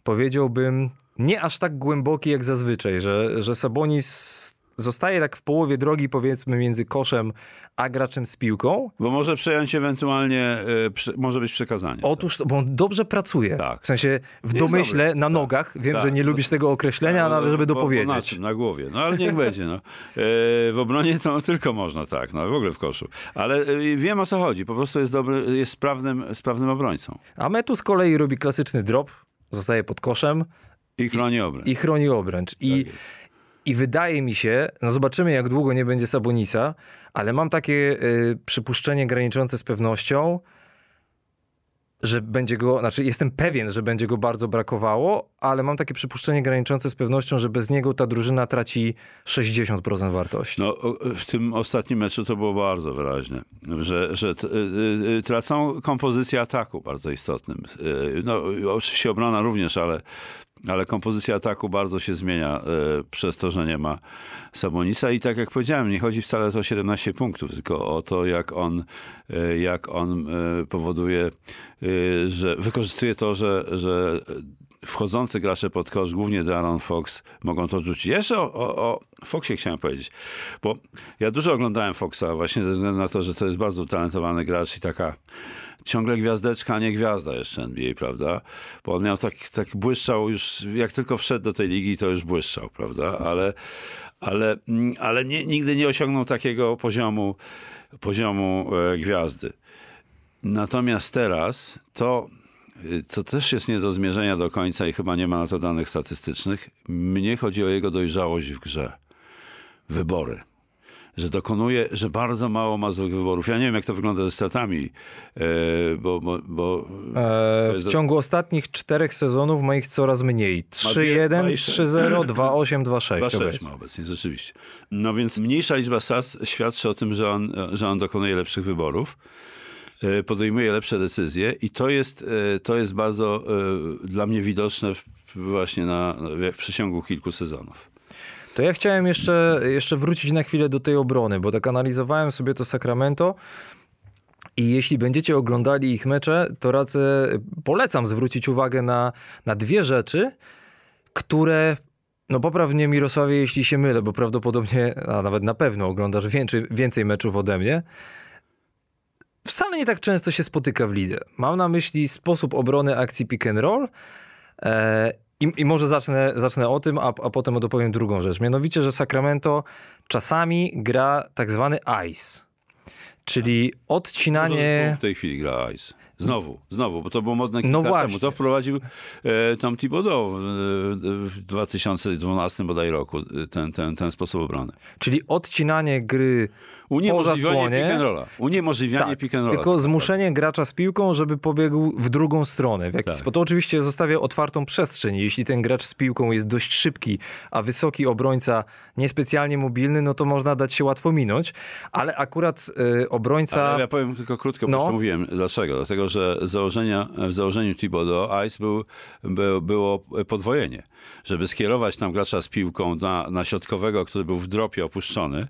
[SPEAKER 2] powiedziałbym, nie aż tak głęboki jak zazwyczaj, że, że Sabonis zostaje tak w połowie drogi, powiedzmy, między koszem a graczem z piłką.
[SPEAKER 3] Bo może przejąć ewentualnie, y, może być przekazanie.
[SPEAKER 2] Otóż, tak. bo on dobrze pracuje. Tak. W sensie w domyśle, dobry. na tak. nogach. Wiem, tak. że nie lubisz tego określenia, no, ale żeby dopowiedzieć.
[SPEAKER 3] Na czym? Na głowie. No ale niech będzie. No. E, w obronie to tylko można tak, no w ogóle w koszu. Ale e, wiem o co chodzi. Po prostu jest dobry, jest sprawnym, sprawnym obrońcą.
[SPEAKER 2] A Metu z kolei robi klasyczny drop, zostaje pod koszem,
[SPEAKER 3] i chroni obręcz.
[SPEAKER 2] I, chroni obręcz. I, tak I wydaje mi się, no zobaczymy jak długo nie będzie Sabonisa, ale mam takie y, przypuszczenie graniczące z pewnością, że będzie go, znaczy jestem pewien, że będzie go bardzo brakowało, ale mam takie przypuszczenie graniczące z pewnością, że bez niego ta drużyna traci 60% wartości.
[SPEAKER 3] No, w tym ostatnim meczu to było bardzo wyraźne, że, że y, y, tracą kompozycję ataku bardzo istotnym. No, oczywiście obrona również, ale ale kompozycja ataku bardzo się zmienia y, przez to, że nie ma Sabonisa i tak jak powiedziałem, nie chodzi wcale o 17 punktów, tylko o to, jak on, y, jak on y, powoduje, że wykorzystuje to, że, że wchodzący gracze pod kosz, głównie Darren Fox, mogą to rzucić. Jeszcze o, o, Foxie chciałem powiedzieć, bo ja dużo oglądałem Foxa właśnie ze względu na to, że to jest bardzo utalentowany gracz i taka ciągle gwiazdeczka, a nie gwiazda jeszcze NBA, prawda? Bo on miał tak, tak błyszczał już, jak tylko wszedł do tej ligi, to już błyszczał, prawda? Ale, ale, ale nie, nigdy nie osiągnął takiego poziomu, poziomu e, gwiazdy. Natomiast teraz to, co też jest nie do zmierzenia do końca i chyba nie ma na to danych statystycznych, mnie chodzi o jego dojrzałość w grze. Wybory że dokonuje, że bardzo mało ma złych wyborów. Ja nie wiem, jak to wygląda ze statami, e, bo... bo, bo
[SPEAKER 2] e, w ciągu ostatnich czterech sezonów ma ich coraz mniej. 3-1, 3-0, 2-8, 2-6.
[SPEAKER 3] 2-6 ma obecnie, rzeczywiście. No więc mniejsza liczba stat świadczy o tym, że on, że on dokonuje lepszych wyborów e, podejmuje lepsze decyzje i to jest, e, to jest bardzo dla mnie widoczne właśnie na, w przeciągu kilku sezonów.
[SPEAKER 2] To ja chciałem jeszcze, jeszcze wrócić na chwilę do tej obrony, bo tak analizowałem sobie to Sacramento. I jeśli będziecie oglądali ich mecze, to radzę, polecam zwrócić uwagę na, na dwie rzeczy, które no poprawnie Mirosławie, jeśli się mylę, bo prawdopodobnie, a nawet na pewno oglądasz więcej, więcej meczów ode mnie. Wcale nie tak często się spotyka w lidze. Mam na myśli sposób obrony akcji pick and roll e, i, I, może zacznę, zacznę o tym, a, a potem dopowiem drugą rzecz. Mianowicie, że Sacramento czasami gra tak zwany ice, czyli odcinanie...
[SPEAKER 3] W tej chwili gra ice. Znowu, znowu, bo to było modne kilka no właśnie. temu. To wprowadził e, Tom Thibodeau w, w 2012 bodaj roku, ten, ten, ten sposób obrony.
[SPEAKER 2] Czyli odcinanie gry Uniemożliwianie
[SPEAKER 3] pick and rolla. Uniemożliwianie tak, pick and rolla.
[SPEAKER 2] Tylko tak zmuszenie gracza z piłką, żeby pobiegł w drugą stronę. W jakiś tak. sposób. To oczywiście zostawia otwartą przestrzeń. Jeśli ten gracz z piłką jest dość szybki, a wysoki obrońca niespecjalnie mobilny, no to można dać się łatwo minąć. Ale akurat y, obrońca...
[SPEAKER 3] Ale ja powiem tylko krótko, no. bo mówiłem. Dlaczego? Dlatego, że założenia, w założeniu Thibodeau Ice był, był, było podwojenie. Żeby skierować tam gracza z piłką na, na środkowego, który był w dropie opuszczony,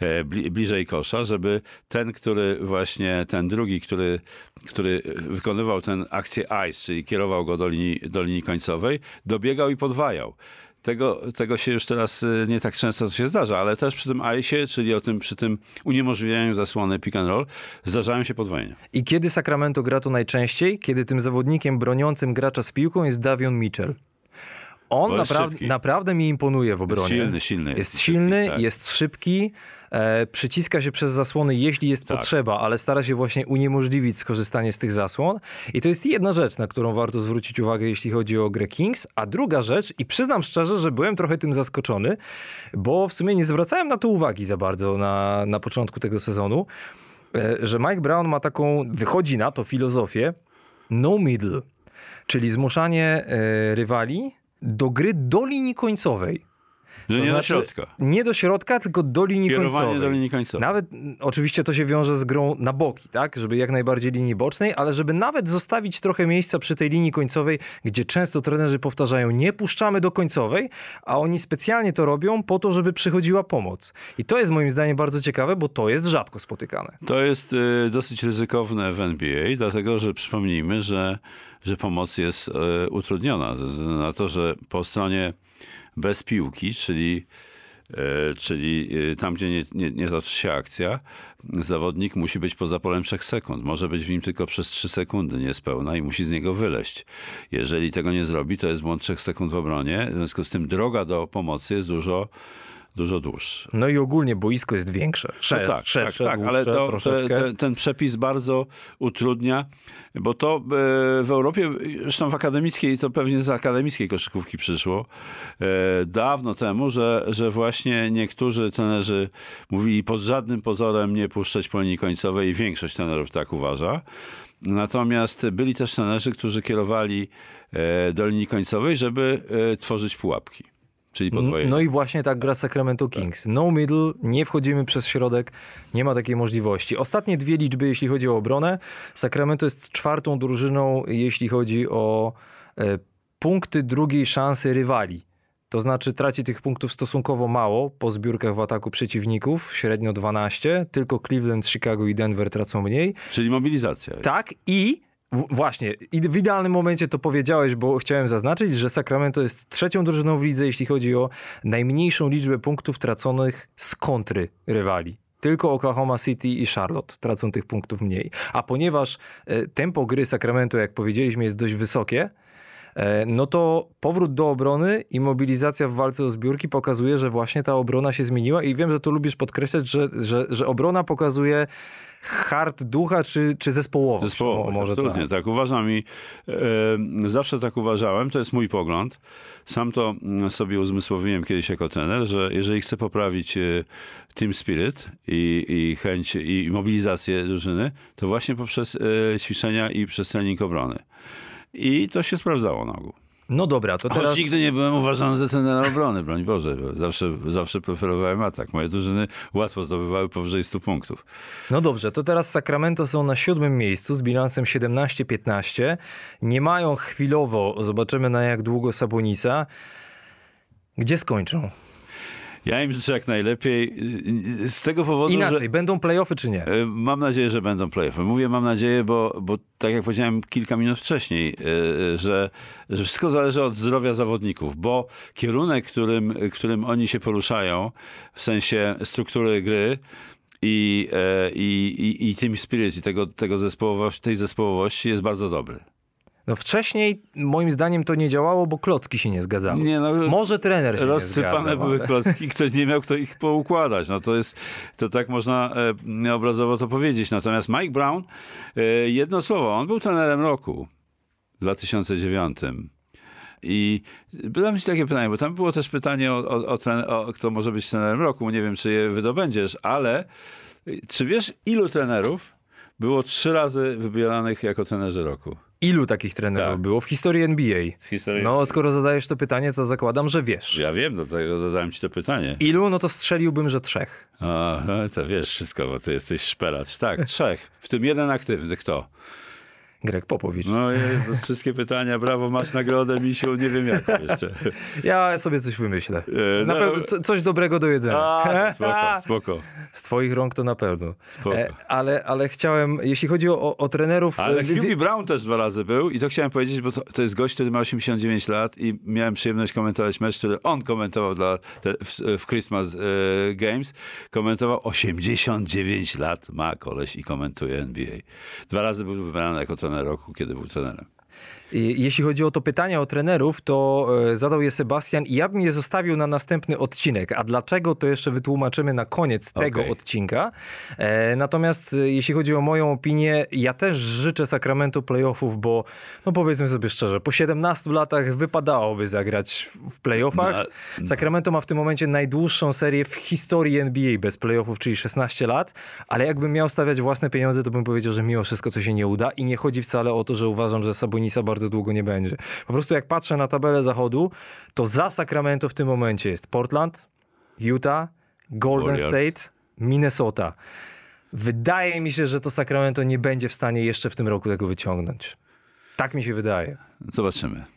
[SPEAKER 3] e, bliżej kosza, żeby ten, który właśnie, ten drugi, który, który wykonywał tę akcję ice, czyli kierował go do linii, do linii końcowej, dobiegał i podwajał. Tego, tego się już teraz y, nie tak często się zdarza, ale też przy tym ICE, czyli o tym, przy tym uniemożliwianiu zasłony pick and roll, zdarzają się podwojenia.
[SPEAKER 2] I kiedy Sacramento gra to najczęściej? Kiedy tym zawodnikiem broniącym gracza z piłką jest Davion Mitchell. On naprawdę, naprawdę mi imponuje w obronie.
[SPEAKER 3] Silny, silny.
[SPEAKER 2] Jest, silny, tak. jest szybki, e, przyciska się przez zasłony, jeśli jest tak. potrzeba, ale stara się właśnie uniemożliwić skorzystanie z tych zasłon. I to jest jedna rzecz, na którą warto zwrócić uwagę, jeśli chodzi o grę Kings. A druga rzecz, i przyznam szczerze, że byłem trochę tym zaskoczony, bo w sumie nie zwracałem na to uwagi za bardzo na, na początku tego sezonu, e, że Mike Brown ma taką, wychodzi na to filozofię no middle, czyli zmuszanie e, rywali do gry do linii końcowej.
[SPEAKER 3] Że nie znaczy, do środka.
[SPEAKER 2] Nie do środka, tylko do linii
[SPEAKER 3] Kierowanie
[SPEAKER 2] końcowej.
[SPEAKER 3] do linii końcowej.
[SPEAKER 2] Nawet oczywiście to się wiąże z grą na boki, tak? Żeby jak najbardziej linii bocznej, ale żeby nawet zostawić trochę miejsca przy tej linii końcowej, gdzie często trenerzy powtarzają, nie puszczamy do końcowej, a oni specjalnie to robią po to, żeby przychodziła pomoc. I to jest moim zdaniem bardzo ciekawe, bo to jest rzadko spotykane.
[SPEAKER 3] To jest y, dosyć ryzykowne w NBA, dlatego że przypomnijmy, że że pomoc jest e, utrudniona. Ze względu na to, że po stronie bez piłki, czyli, e, czyli e, tam, gdzie nie, nie, nie toczy się akcja, zawodnik musi być poza polem 3 sekund. Może być w nim tylko przez 3 sekundy niespełna i musi z niego wyleść. Jeżeli tego nie zrobi, to jest błąd 3 sekund w obronie. W związku z tym droga do pomocy jest dużo dużo dłuższy.
[SPEAKER 2] No i ogólnie boisko jest większe, Szer, no tak, szersze, tak, tak,
[SPEAKER 3] ale to, te, ten przepis bardzo utrudnia, bo to e, w Europie, zresztą w akademickiej, to pewnie z akademickiej koszykówki przyszło, e, dawno temu, że, że właśnie niektórzy trenerzy mówili pod żadnym pozorem nie puszczać po linii końcowej i większość trenerów tak uważa. Natomiast byli też trenerzy, którzy kierowali e, do linii końcowej, żeby tworzyć pułapki czyli podwojenie.
[SPEAKER 2] No i właśnie tak gra Sacramento Kings. No middle, nie wchodzimy przez środek, nie ma takiej możliwości. Ostatnie dwie liczby, jeśli chodzi o obronę. Sacramento jest czwartą drużyną, jeśli chodzi o e, punkty drugiej szansy rywali. To znaczy traci tych punktów stosunkowo mało po zbiórkach w ataku przeciwników, średnio 12. Tylko Cleveland, Chicago i Denver tracą mniej.
[SPEAKER 3] Czyli mobilizacja.
[SPEAKER 2] Tak i właśnie, i w idealnym momencie to powiedziałeś, bo chciałem zaznaczyć, że Sacramento jest trzecią drużyną w lidze, jeśli chodzi o najmniejszą liczbę punktów traconych z kontry rywali. Tylko Oklahoma City i Charlotte tracą tych punktów mniej. A ponieważ e, tempo gry Sacramento, jak powiedzieliśmy, jest dość wysokie, e, no to powrót do obrony i mobilizacja w walce o zbiórki pokazuje, że właśnie ta obrona się zmieniła i wiem, że tu lubisz podkreślać, że, że, że obrona pokazuje hard ducha czy, czy zespołowość.
[SPEAKER 3] Zespołowo,
[SPEAKER 2] Mo- może
[SPEAKER 3] absolutnie.
[SPEAKER 2] tak.
[SPEAKER 3] Tak. uważam i e, zawsze tak uważałem, to jest mój pogląd. Sam to mm, sobie uzmysłowiłem kiedyś jako trener, że jeżeli chcę poprawić e, team spirit i, i chęć i mobilizację drużyny, to właśnie poprzez e, ćwiczenia i przez trening obrony. I to się sprawdzało na ogół.
[SPEAKER 2] No dobra, to
[SPEAKER 3] Choć
[SPEAKER 2] teraz...
[SPEAKER 3] nigdy nie byłem uważany za trenera obrony, broń Boże. bo Zawsze, zawsze preferowałem atak. Moje drużyny łatwo zdobywały powyżej 100 punktów.
[SPEAKER 2] No dobrze, to teraz Sacramento są na siódmym miejscu z bilansem 17-15. Nie mają chwilowo, zobaczymy na jak długo Sabonisa. Gdzie skończą?
[SPEAKER 3] Ja im życzę jak najlepiej y, z tego powodu,
[SPEAKER 2] Inaczej,
[SPEAKER 3] że...
[SPEAKER 2] będą playoffy czy nie?
[SPEAKER 3] E, Mam nadzieję, że będą playoffy. Mówię mam nadzieję, bo, bo tak jak powiedziałem kilka minut wcześniej, e, że, że wszystko zależy od zdrowia zawodników, bo kierunek, którym, którym oni się poruszają, w sensie struktury gry, i, e, i, i, i team spirit i tego, tego zespołowości, tej zespołowości jest bardzo dobry.
[SPEAKER 2] No wcześniej moim zdaniem to nie działało, bo klocki się nie zgadzały.
[SPEAKER 3] Nie, no,
[SPEAKER 2] Może trener się nie
[SPEAKER 3] Rozsypane
[SPEAKER 2] zgadzał,
[SPEAKER 3] były
[SPEAKER 2] ale-
[SPEAKER 3] klocki, ktoś nie miał kto ich poukładać. No to jest, to tak można e, obrazowo to powiedzieć. Natomiast Mike Brown, e, jedno słowo, on był trenerem roku w 2009. I zadam ci takie pytanie, bo tam było też pytanie o, o, o, trener, o kto może być trenerem roku. Nie wiem, czy je wydobędziesz, ale czy wiesz, ilu trenerów było trzy razy wybieranych jako trenerzy roku?
[SPEAKER 2] Ilu takich trenerów
[SPEAKER 3] Tak.
[SPEAKER 2] było w historii NBA?
[SPEAKER 3] W historii.
[SPEAKER 2] No, skoro zadajesz to pytanie, to zakładam, że wiesz.
[SPEAKER 3] Ja wiem, dlatego zadałem ci to pytanie.
[SPEAKER 2] Ilu? No to strzeliłbym, że trzech.
[SPEAKER 3] A, no to wiesz wszystko, bo ty jesteś szperacz. Tak, trzech. W tym jeden aktywny. Kto?
[SPEAKER 2] Greg Popowicz.
[SPEAKER 3] No i wszystkie pytania, brawo, masz nagrodę, misiu, nie wiem jak jeszcze.
[SPEAKER 2] Ja sobie coś wymyślę.
[SPEAKER 3] E,
[SPEAKER 2] Na
[SPEAKER 3] no-
[SPEAKER 2] pewno co, coś dobrego do jedzenia.
[SPEAKER 3] A, spoko, spoko.
[SPEAKER 2] Z twoich rąk to na pewno.
[SPEAKER 3] Spoko.
[SPEAKER 2] E, ale, ale chciałem, jeśli chodzi o, o, trenerów...
[SPEAKER 3] Ale
[SPEAKER 2] e, wi-
[SPEAKER 3] Hubie Brown też dwa razy był i to chciałem powiedzieć, bo to, to jest gość, który ma 89 lat i miałem przyjemność komentować mecz, który on komentował dla te, w, w Christmas e, Games. Komentował 89 lat ma koleś i komentuje NBA. Dwa razy był wybrany jako trener roku, kiedy był trenerem.
[SPEAKER 2] Jeśli chodzi o to pytanie o trenerów, to e, zadał je Sebastian i ja bym je zostawił na następny odcinek. A dlaczego, to jeszcze wytłumaczymy na koniec tego
[SPEAKER 3] Okej.
[SPEAKER 2] odcinka. E, natomiast e, jeśli chodzi o moją opinię, ja też życzę Sacramento playoffów, bo no powiedzmy sobie szczerze, po 17 latach wypadałoby zagrać w- w playoffach.
[SPEAKER 3] No,
[SPEAKER 2] Sacramento ma w tym momencie najdłuższą serię w historii NBA bez playoffów, czyli 16 lat, ale jakbym miał stawiać własne pieniądze, to bym powiedział, że mimo wszystko to się nie uda i nie chodzi wcale o to, że uważam, że Sabonisa bardzo długo nie będzie. Po prostu jak patrzę na tabelę zachodu, to za Sacramento w tym momencie jest Portland, Utah, Golden
[SPEAKER 3] Warriors.
[SPEAKER 2] State, Minnesota. Wydaje mi się, że to Sacramento nie będzie w stanie jeszcze w tym roku tego wyciągnąć. Tak mi się wydaje.
[SPEAKER 3] Zobaczymy.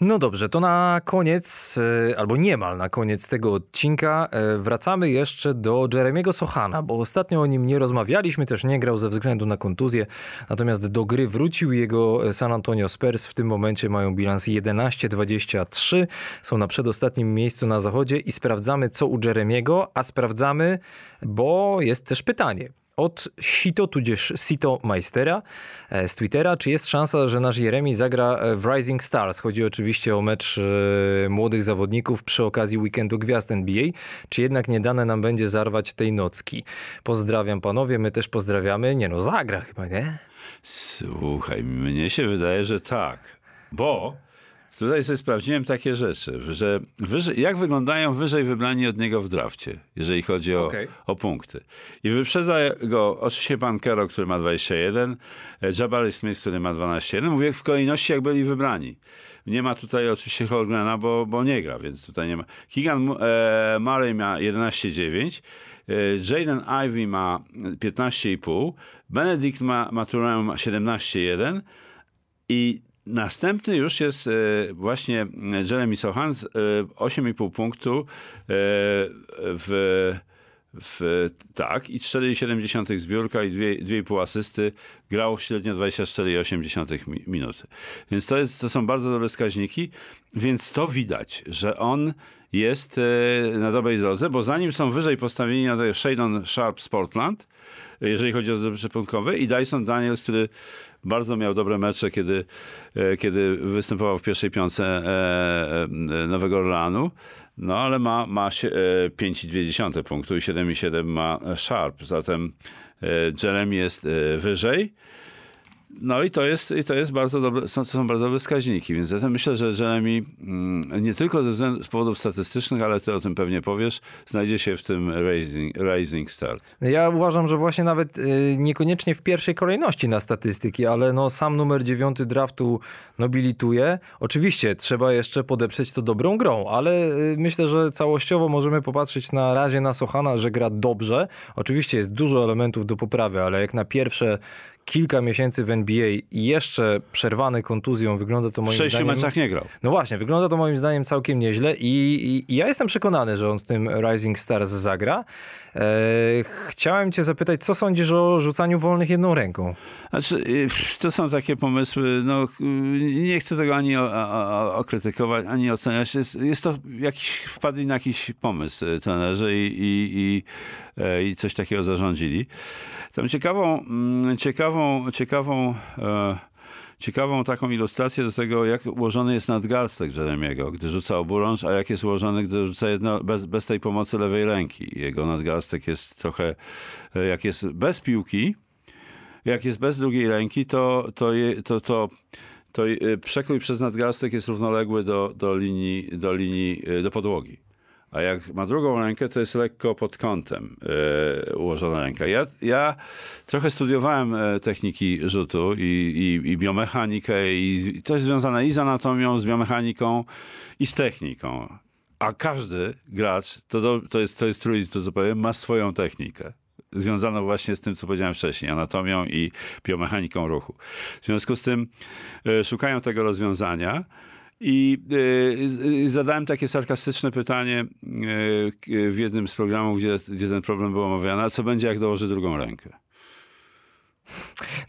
[SPEAKER 2] No dobrze, to na koniec, e, albo niemal na koniec tego odcinka, e, wracamy jeszcze do Jeremiego Sochana, bo ostatnio o nim nie rozmawialiśmy, też nie grał ze względu na kontuzję, natomiast do gry wrócił jego San Antonio Spurs. W tym momencie mają bilans 11-23, są na przedostatnim miejscu na zachodzie i sprawdzamy, co u Jeremiego, a sprawdzamy, bo jest też pytanie od Sito, tudzież Sito Meistera e, z Twittera. Czy jest szansa, że nasz Jeremi zagra e, w Rising Stars? Chodzi oczywiście o mecz e, młodych zawodników przy okazji weekendu gwiazd NBA. Czy jednak nie dane nam będzie zarwać tej nocki? Pozdrawiam panowie, my też pozdrawiamy. Nie no, zagra chyba, nie?
[SPEAKER 3] Słuchaj, mnie się wydaje, że tak. Bo tutaj sobie sprawdziłem takie rzeczy, że wyżej, jak wyglądają wyżej wybrani od niego w drafcie, jeżeli chodzi o,
[SPEAKER 2] Okej.
[SPEAKER 3] o punkty. I wyprzedza go oczywiście pan Kero, który ma 21, e, Jabari Smith, który ma 12. No mówię w kolejności, jak byli wybrani. Nie ma tutaj oczywiście Holgrena, bo, bo nie gra, więc tutaj nie ma. Keegan e, Murray ma 11,9. e, Jaden Ivey ma 15,5. Benedict ma, ma 17,1. I następny już jest e, właśnie Jeremy Sohan z e, 8,5 punktu e, w, W, tak, i 4,7 zbiórka i 2,5 asysty. Grał średnio 24,8 mi- minuty. Więc to, jest, to są bardzo dobre wskaźniki, więc to widać, że on jest e, na dobrej drodze, bo zanim są wyżej postawieni na Shadon Sharp Sportland, jeżeli chodzi o zdobycze punktowe i Dyson Daniels, który bardzo miał dobre mecze, kiedy, e, kiedy występował w pierwszej piące e, e, Nowego Orleanu. No ale ma, ma się, e, 5,2 punktu i 7,7 ma Sharp. Zatem Jeremy jest wyżej. No i to jest, i to jest bardzo dobre, są, są bardzo dobre wskaźniki, więc zatem myślę, że Jeremy mm, nie tylko ze względu, z powodów statystycznych, ale ty o tym pewnie powiesz, znajdzie się w tym Rising, rising Start.
[SPEAKER 2] Ja uważam, że właśnie nawet y, niekoniecznie w pierwszej kolejności na statystyki, ale no sam numer dziewiąty draftu nobilituje. Oczywiście trzeba jeszcze podeprzeć to dobrą grą, ale y, myślę, że całościowo możemy popatrzeć na razie na Sochana, że gra dobrze. Oczywiście jest dużo elementów do poprawy, ale jak na pierwsze kilka miesięcy w NBA jeszcze przerwany kontuzją, wygląda to moim
[SPEAKER 3] W sześciu
[SPEAKER 2] zdaniem...
[SPEAKER 3] meczach nie grał.
[SPEAKER 2] No właśnie, wygląda to moim zdaniem całkiem nieźle i, i, i ja jestem przekonany, że on w tym Rising Stars zagra. E, chciałem cię zapytać, co sądzisz o rzucaniu wolnych jedną ręką?
[SPEAKER 3] Znaczy, y, to są takie pomysły, no y, nie chcę tego ani okrytykować, ani oceniać. Jest, jest to jakiś, wpadli na jakiś pomysł y, trenerzy i, i, i, e, i coś takiego zarządzili. Tam ciekawą, mm, ciekawą, ciekawą, e, ciekawą taką ilustrację do tego, jak ułożony jest nadgarstek Jeremiego, gdy rzuca oburącz, a jak jest ułożony, gdy rzuca jedno, bez, bez tej pomocy lewej ręki. Jego nadgarstek jest trochę, e, jak jest bez piłki, jak jest bez drugiej ręki, to, to, to, to, to y, przekrój przez nadgarstek jest równoległy do, do linii, do linii, y, do podłogi. A jak ma drugą rękę, to jest lekko pod kątem e, ułożona ręka. Ja, ja trochę studiowałem e, techniki rzutu i, i, i biomechanikę, i, i to jest związane i z anatomią, z biomechaniką, i z techniką. A każdy gracz, to, do, to jest, to jest truizm, to co powiem, ma swoją technikę związaną właśnie z tym, co powiedziałem wcześniej, anatomią i biomechaniką ruchu. W związku z tym e, szukają tego rozwiązania i e, zadałem takie sarkastyczne pytanie e, w jednym z programów, gdzie, gdzie ten problem był omawiany, a co będzie, jak dołoży drugą rękę?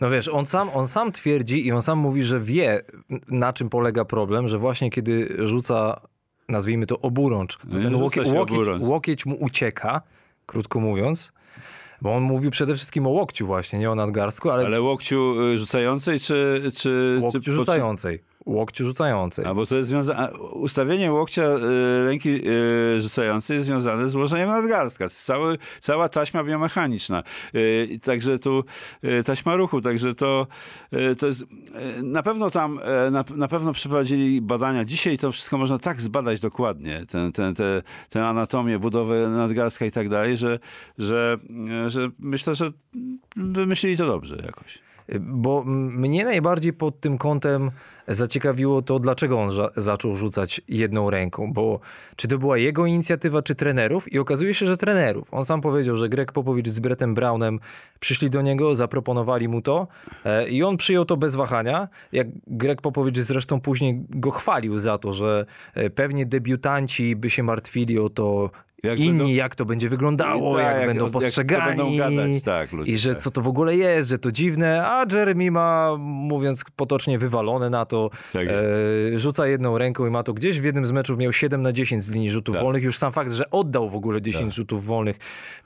[SPEAKER 2] No wiesz, on sam, on sam twierdzi i on sam mówi, że wie, na czym polega problem, że właśnie kiedy rzuca, nazwijmy to oburącz,
[SPEAKER 3] No
[SPEAKER 2] ten łokieć,
[SPEAKER 3] się
[SPEAKER 2] łokieć,
[SPEAKER 3] oburącz.
[SPEAKER 2] łokieć mu ucieka, krótko mówiąc, bo on mówił przede wszystkim o łokciu właśnie, nie o nadgarstku, ale,
[SPEAKER 3] Ale łokciu y, rzucającej, czy... czy
[SPEAKER 2] łokciu
[SPEAKER 3] czy,
[SPEAKER 2] rzucającej. Łokciu rzucającej.
[SPEAKER 3] A bo to jest związane. Ustawienie łokcia y, ręki y, rzucającej jest związane z ułożeniem nadgarstka. Cały, cała taśma biomechaniczna. Y, także tu y, taśma ruchu, także to, to jest. Na pewno tam na, na pewno przeprowadzili badania. Dzisiaj to wszystko można tak zbadać dokładnie, ten, ten, te, tę anatomię, budowę nadgarstka i tak dalej, że, że, że myślę, że wymyślili to dobrze jakoś.
[SPEAKER 2] Bo mnie najbardziej pod tym kątem zaciekawiło to, dlaczego on za- zaczął rzucać jedną ręką. Bo czy to była jego inicjatywa, czy trenerów? I okazuje się, że trenerów. On sam powiedział, że Greg Popowicz z Brettem Brownem przyszli do niego, zaproponowali mu to e, i on przyjął to bez wahania. Jak Greg Popowicz zresztą później go chwalił za to, że e, pewnie debiutanci by się martwili o to,
[SPEAKER 3] Jak
[SPEAKER 2] inni,
[SPEAKER 3] będą-
[SPEAKER 2] jak to będzie wyglądało,
[SPEAKER 3] Tak,
[SPEAKER 2] jak,
[SPEAKER 3] jak-
[SPEAKER 2] będą
[SPEAKER 3] jak
[SPEAKER 2] postrzegani.
[SPEAKER 3] będą gadać, tak, ludzie,
[SPEAKER 2] I że
[SPEAKER 3] tak.
[SPEAKER 2] co to w ogóle jest, że to dziwne, a Jeremy ma, mówiąc potocznie, wywalone na to.
[SPEAKER 3] Tak
[SPEAKER 2] E, rzuca jedną ręką i ma to gdzieś w jednym z meczów miał 7 na 10 z linii rzutów
[SPEAKER 3] Tak.
[SPEAKER 2] wolnych. Już sam fakt, że oddał w ogóle 10 rzutów wolnych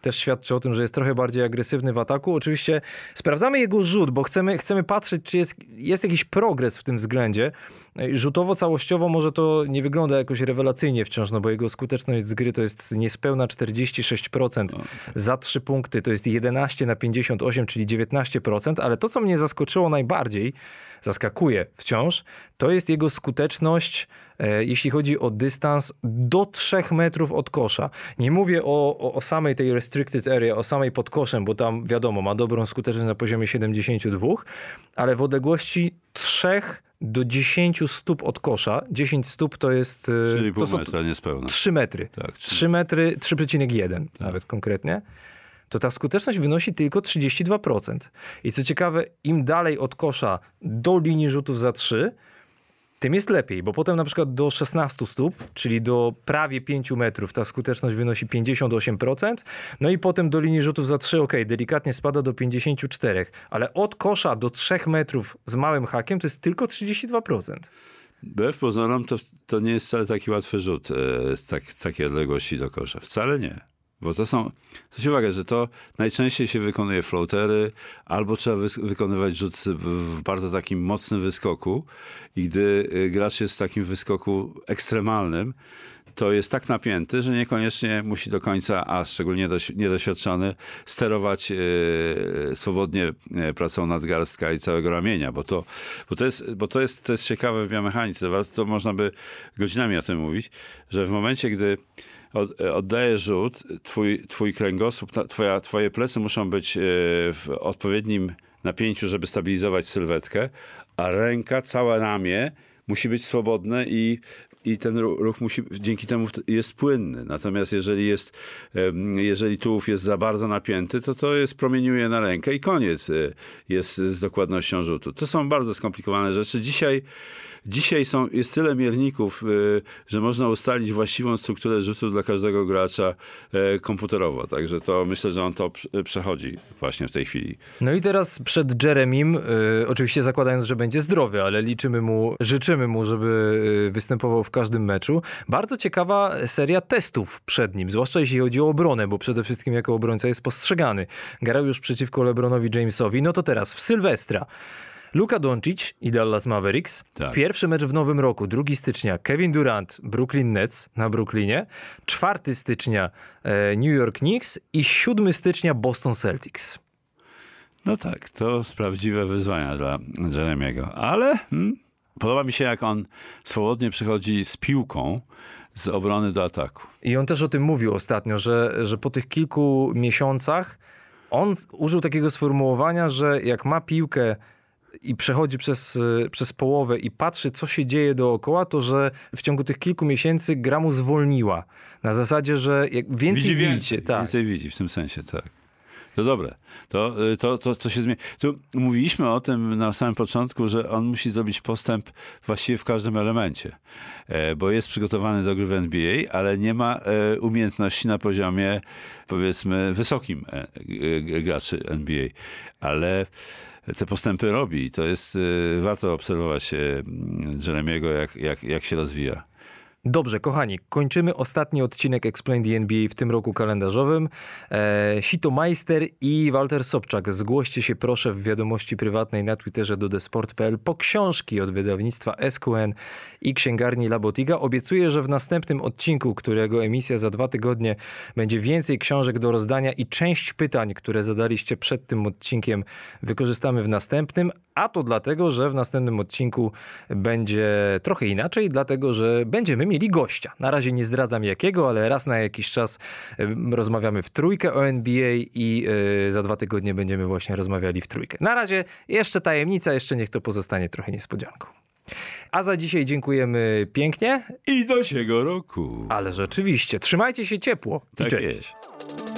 [SPEAKER 2] też świadczy o tym, że jest trochę bardziej agresywny w ataku. Oczywiście sprawdzamy jego rzut, bo chcemy, chcemy patrzeć, czy jest, jest jakiś progres w tym względzie. E, Rzutowo, całościowo może to nie wygląda jakoś rewelacyjnie wciąż, no bo jego skuteczność z gry to jest niespełna 46%. Za 3 punkty to jest 11 na 58, czyli 19%, ale to, co mnie zaskoczyło najbardziej, zaskakuje wciąż, to jest jego skuteczność, e, jeśli chodzi o dystans do 3 metrów od kosza. Nie mówię o, o, o samej tej restricted area, o samej pod koszem, bo tam wiadomo, ma dobrą skuteczność na poziomie 72, ale w odległości 3 do 10 stóp od kosza. 10 stóp to jest... e,
[SPEAKER 3] 3,5
[SPEAKER 2] to są
[SPEAKER 3] metra niespełna.
[SPEAKER 2] 3 metry.
[SPEAKER 3] Tak, trzy-
[SPEAKER 2] 3 metry, 3,1 nawet konkretnie. To ta skuteczność wynosi tylko 32%. I co ciekawe, im dalej od kosza do linii rzutów za 3, tym jest lepiej, bo potem na przykład do 16 stóp, czyli do prawie 5 metrów, ta skuteczność wynosi 58%, no i potem do linii rzutów za 3, ok, delikatnie spada do 54, ale od kosza do 3 metrów z małym hakiem to jest tylko 32%.
[SPEAKER 3] Wbrew pozorom to, to nie jest wcale taki łatwy rzut e, z, tak, z takiej odległości do kosza. Wcale nie. Bo to są, zwróćcie uwagę, że to najczęściej się wykonuje floatery, albo trzeba wy, wykonywać rzut w bardzo takim mocnym wyskoku i gdy y, gracz jest w takim wyskoku ekstremalnym, to jest tak napięty, że niekoniecznie musi do końca, a szczególnie niedoświadczony, sterować e, swobodnie e, pracą nadgarstka i całego ramienia, bo to, bo to, jest, bo to, jest, to jest ciekawe w biomechanice. To można by godzinami o tym mówić, że w momencie, gdy oddajesz rzut, twój, twój kręgosłup, twoja, twoje plecy muszą być e, w odpowiednim napięciu, żeby stabilizować sylwetkę, a ręka, całe ramię musi być swobodne i i ten ruch musi, dzięki temu jest płynny. Natomiast jeżeli jest, jeżeli tułów jest za bardzo napięty, to to jest, promieniuje na rękę i koniec e, jest z dokładnością rzutu. To są bardzo skomplikowane rzeczy. Dzisiaj Dzisiaj są, jest tyle mierników, y, że można ustalić właściwą strukturę rzutu dla każdego gracza y, komputerowo. Także to myślę, że on to przechodzi właśnie w tej chwili.
[SPEAKER 2] No i teraz przed Jeremim, y, oczywiście zakładając, że będzie zdrowy, ale liczymy mu, życzymy mu, żeby występował w każdym meczu. Bardzo ciekawa seria testów przed nim, zwłaszcza jeśli chodzi o obronę, bo przede wszystkim jako obrońca jest postrzegany. Grał już przeciwko LeBronowi Jamesowi, no to teraz w Sylwestra. Luka Doncic i Dallas Mavericks. Tak. Pierwszy mecz w nowym roku, 2 stycznia Kevin Durant, Brooklyn Nets na Brooklynie. 4 stycznia e, New York Knicks i 7 stycznia Boston Celtics.
[SPEAKER 3] No tak, to prawdziwe wyzwania dla Jeremiego, ale hmm, podoba mi się jak on swobodnie przychodzi z piłką z obrony do ataku.
[SPEAKER 2] I on też o tym mówił ostatnio, że, że po tych kilku miesiącach on użył takiego sformułowania, że jak ma piłkę i przechodzi przez, e, przez połowę i patrzy, co się dzieje dookoła, to że w ciągu tych kilku miesięcy gra mu zwolniła. Na zasadzie, że jak więcej widzi
[SPEAKER 3] więcej,
[SPEAKER 2] tak.
[SPEAKER 3] Więcej widzi, w tym sensie, tak. To dobre. To, y, to, to, to się zmieni. Tu mówiliśmy o tym na samym początku, że on musi zrobić postęp właściwie w każdym elemencie, e, bo jest przygotowany do gry w NBA, ale nie ma e, umiejętności na poziomie powiedzmy wysokim e, graczy NBA. Ale te postępy robi. To jest, y, warto obserwować Jeremiego, jak, jak, jak się rozwija.
[SPEAKER 2] Dobrze, kochani, kończymy ostatni odcinek Explain the NBA w tym roku kalendarzowym. E, Sito Meister i Walter Sobczak, zgłoście się proszę w wiadomości prywatnej na Twitterze do desport.pl po książki od wydawnictwa SQN i księgarni Labotiga. Obiecuję, że w następnym odcinku, którego emisja za dwa tygodnie, będzie więcej książek do rozdania i część pytań, które zadaliście przed tym odcinkiem, wykorzystamy w następnym, a to dlatego, że w następnym odcinku będzie trochę inaczej, dlatego że będziemy mieli gościa. Na razie nie zdradzam jakiego, ale raz na jakiś czas rozmawiamy w trójkę o NBA i e, za dwa tygodnie będziemy właśnie rozmawiali w trójkę. Na razie jeszcze tajemnica, jeszcze niech to pozostanie trochę niespodzianką. A za dzisiaj dziękujemy pięknie.
[SPEAKER 3] I do siego roku.
[SPEAKER 2] Ale rzeczywiście, trzymajcie się ciepło.
[SPEAKER 3] Tak I cześć. Jest.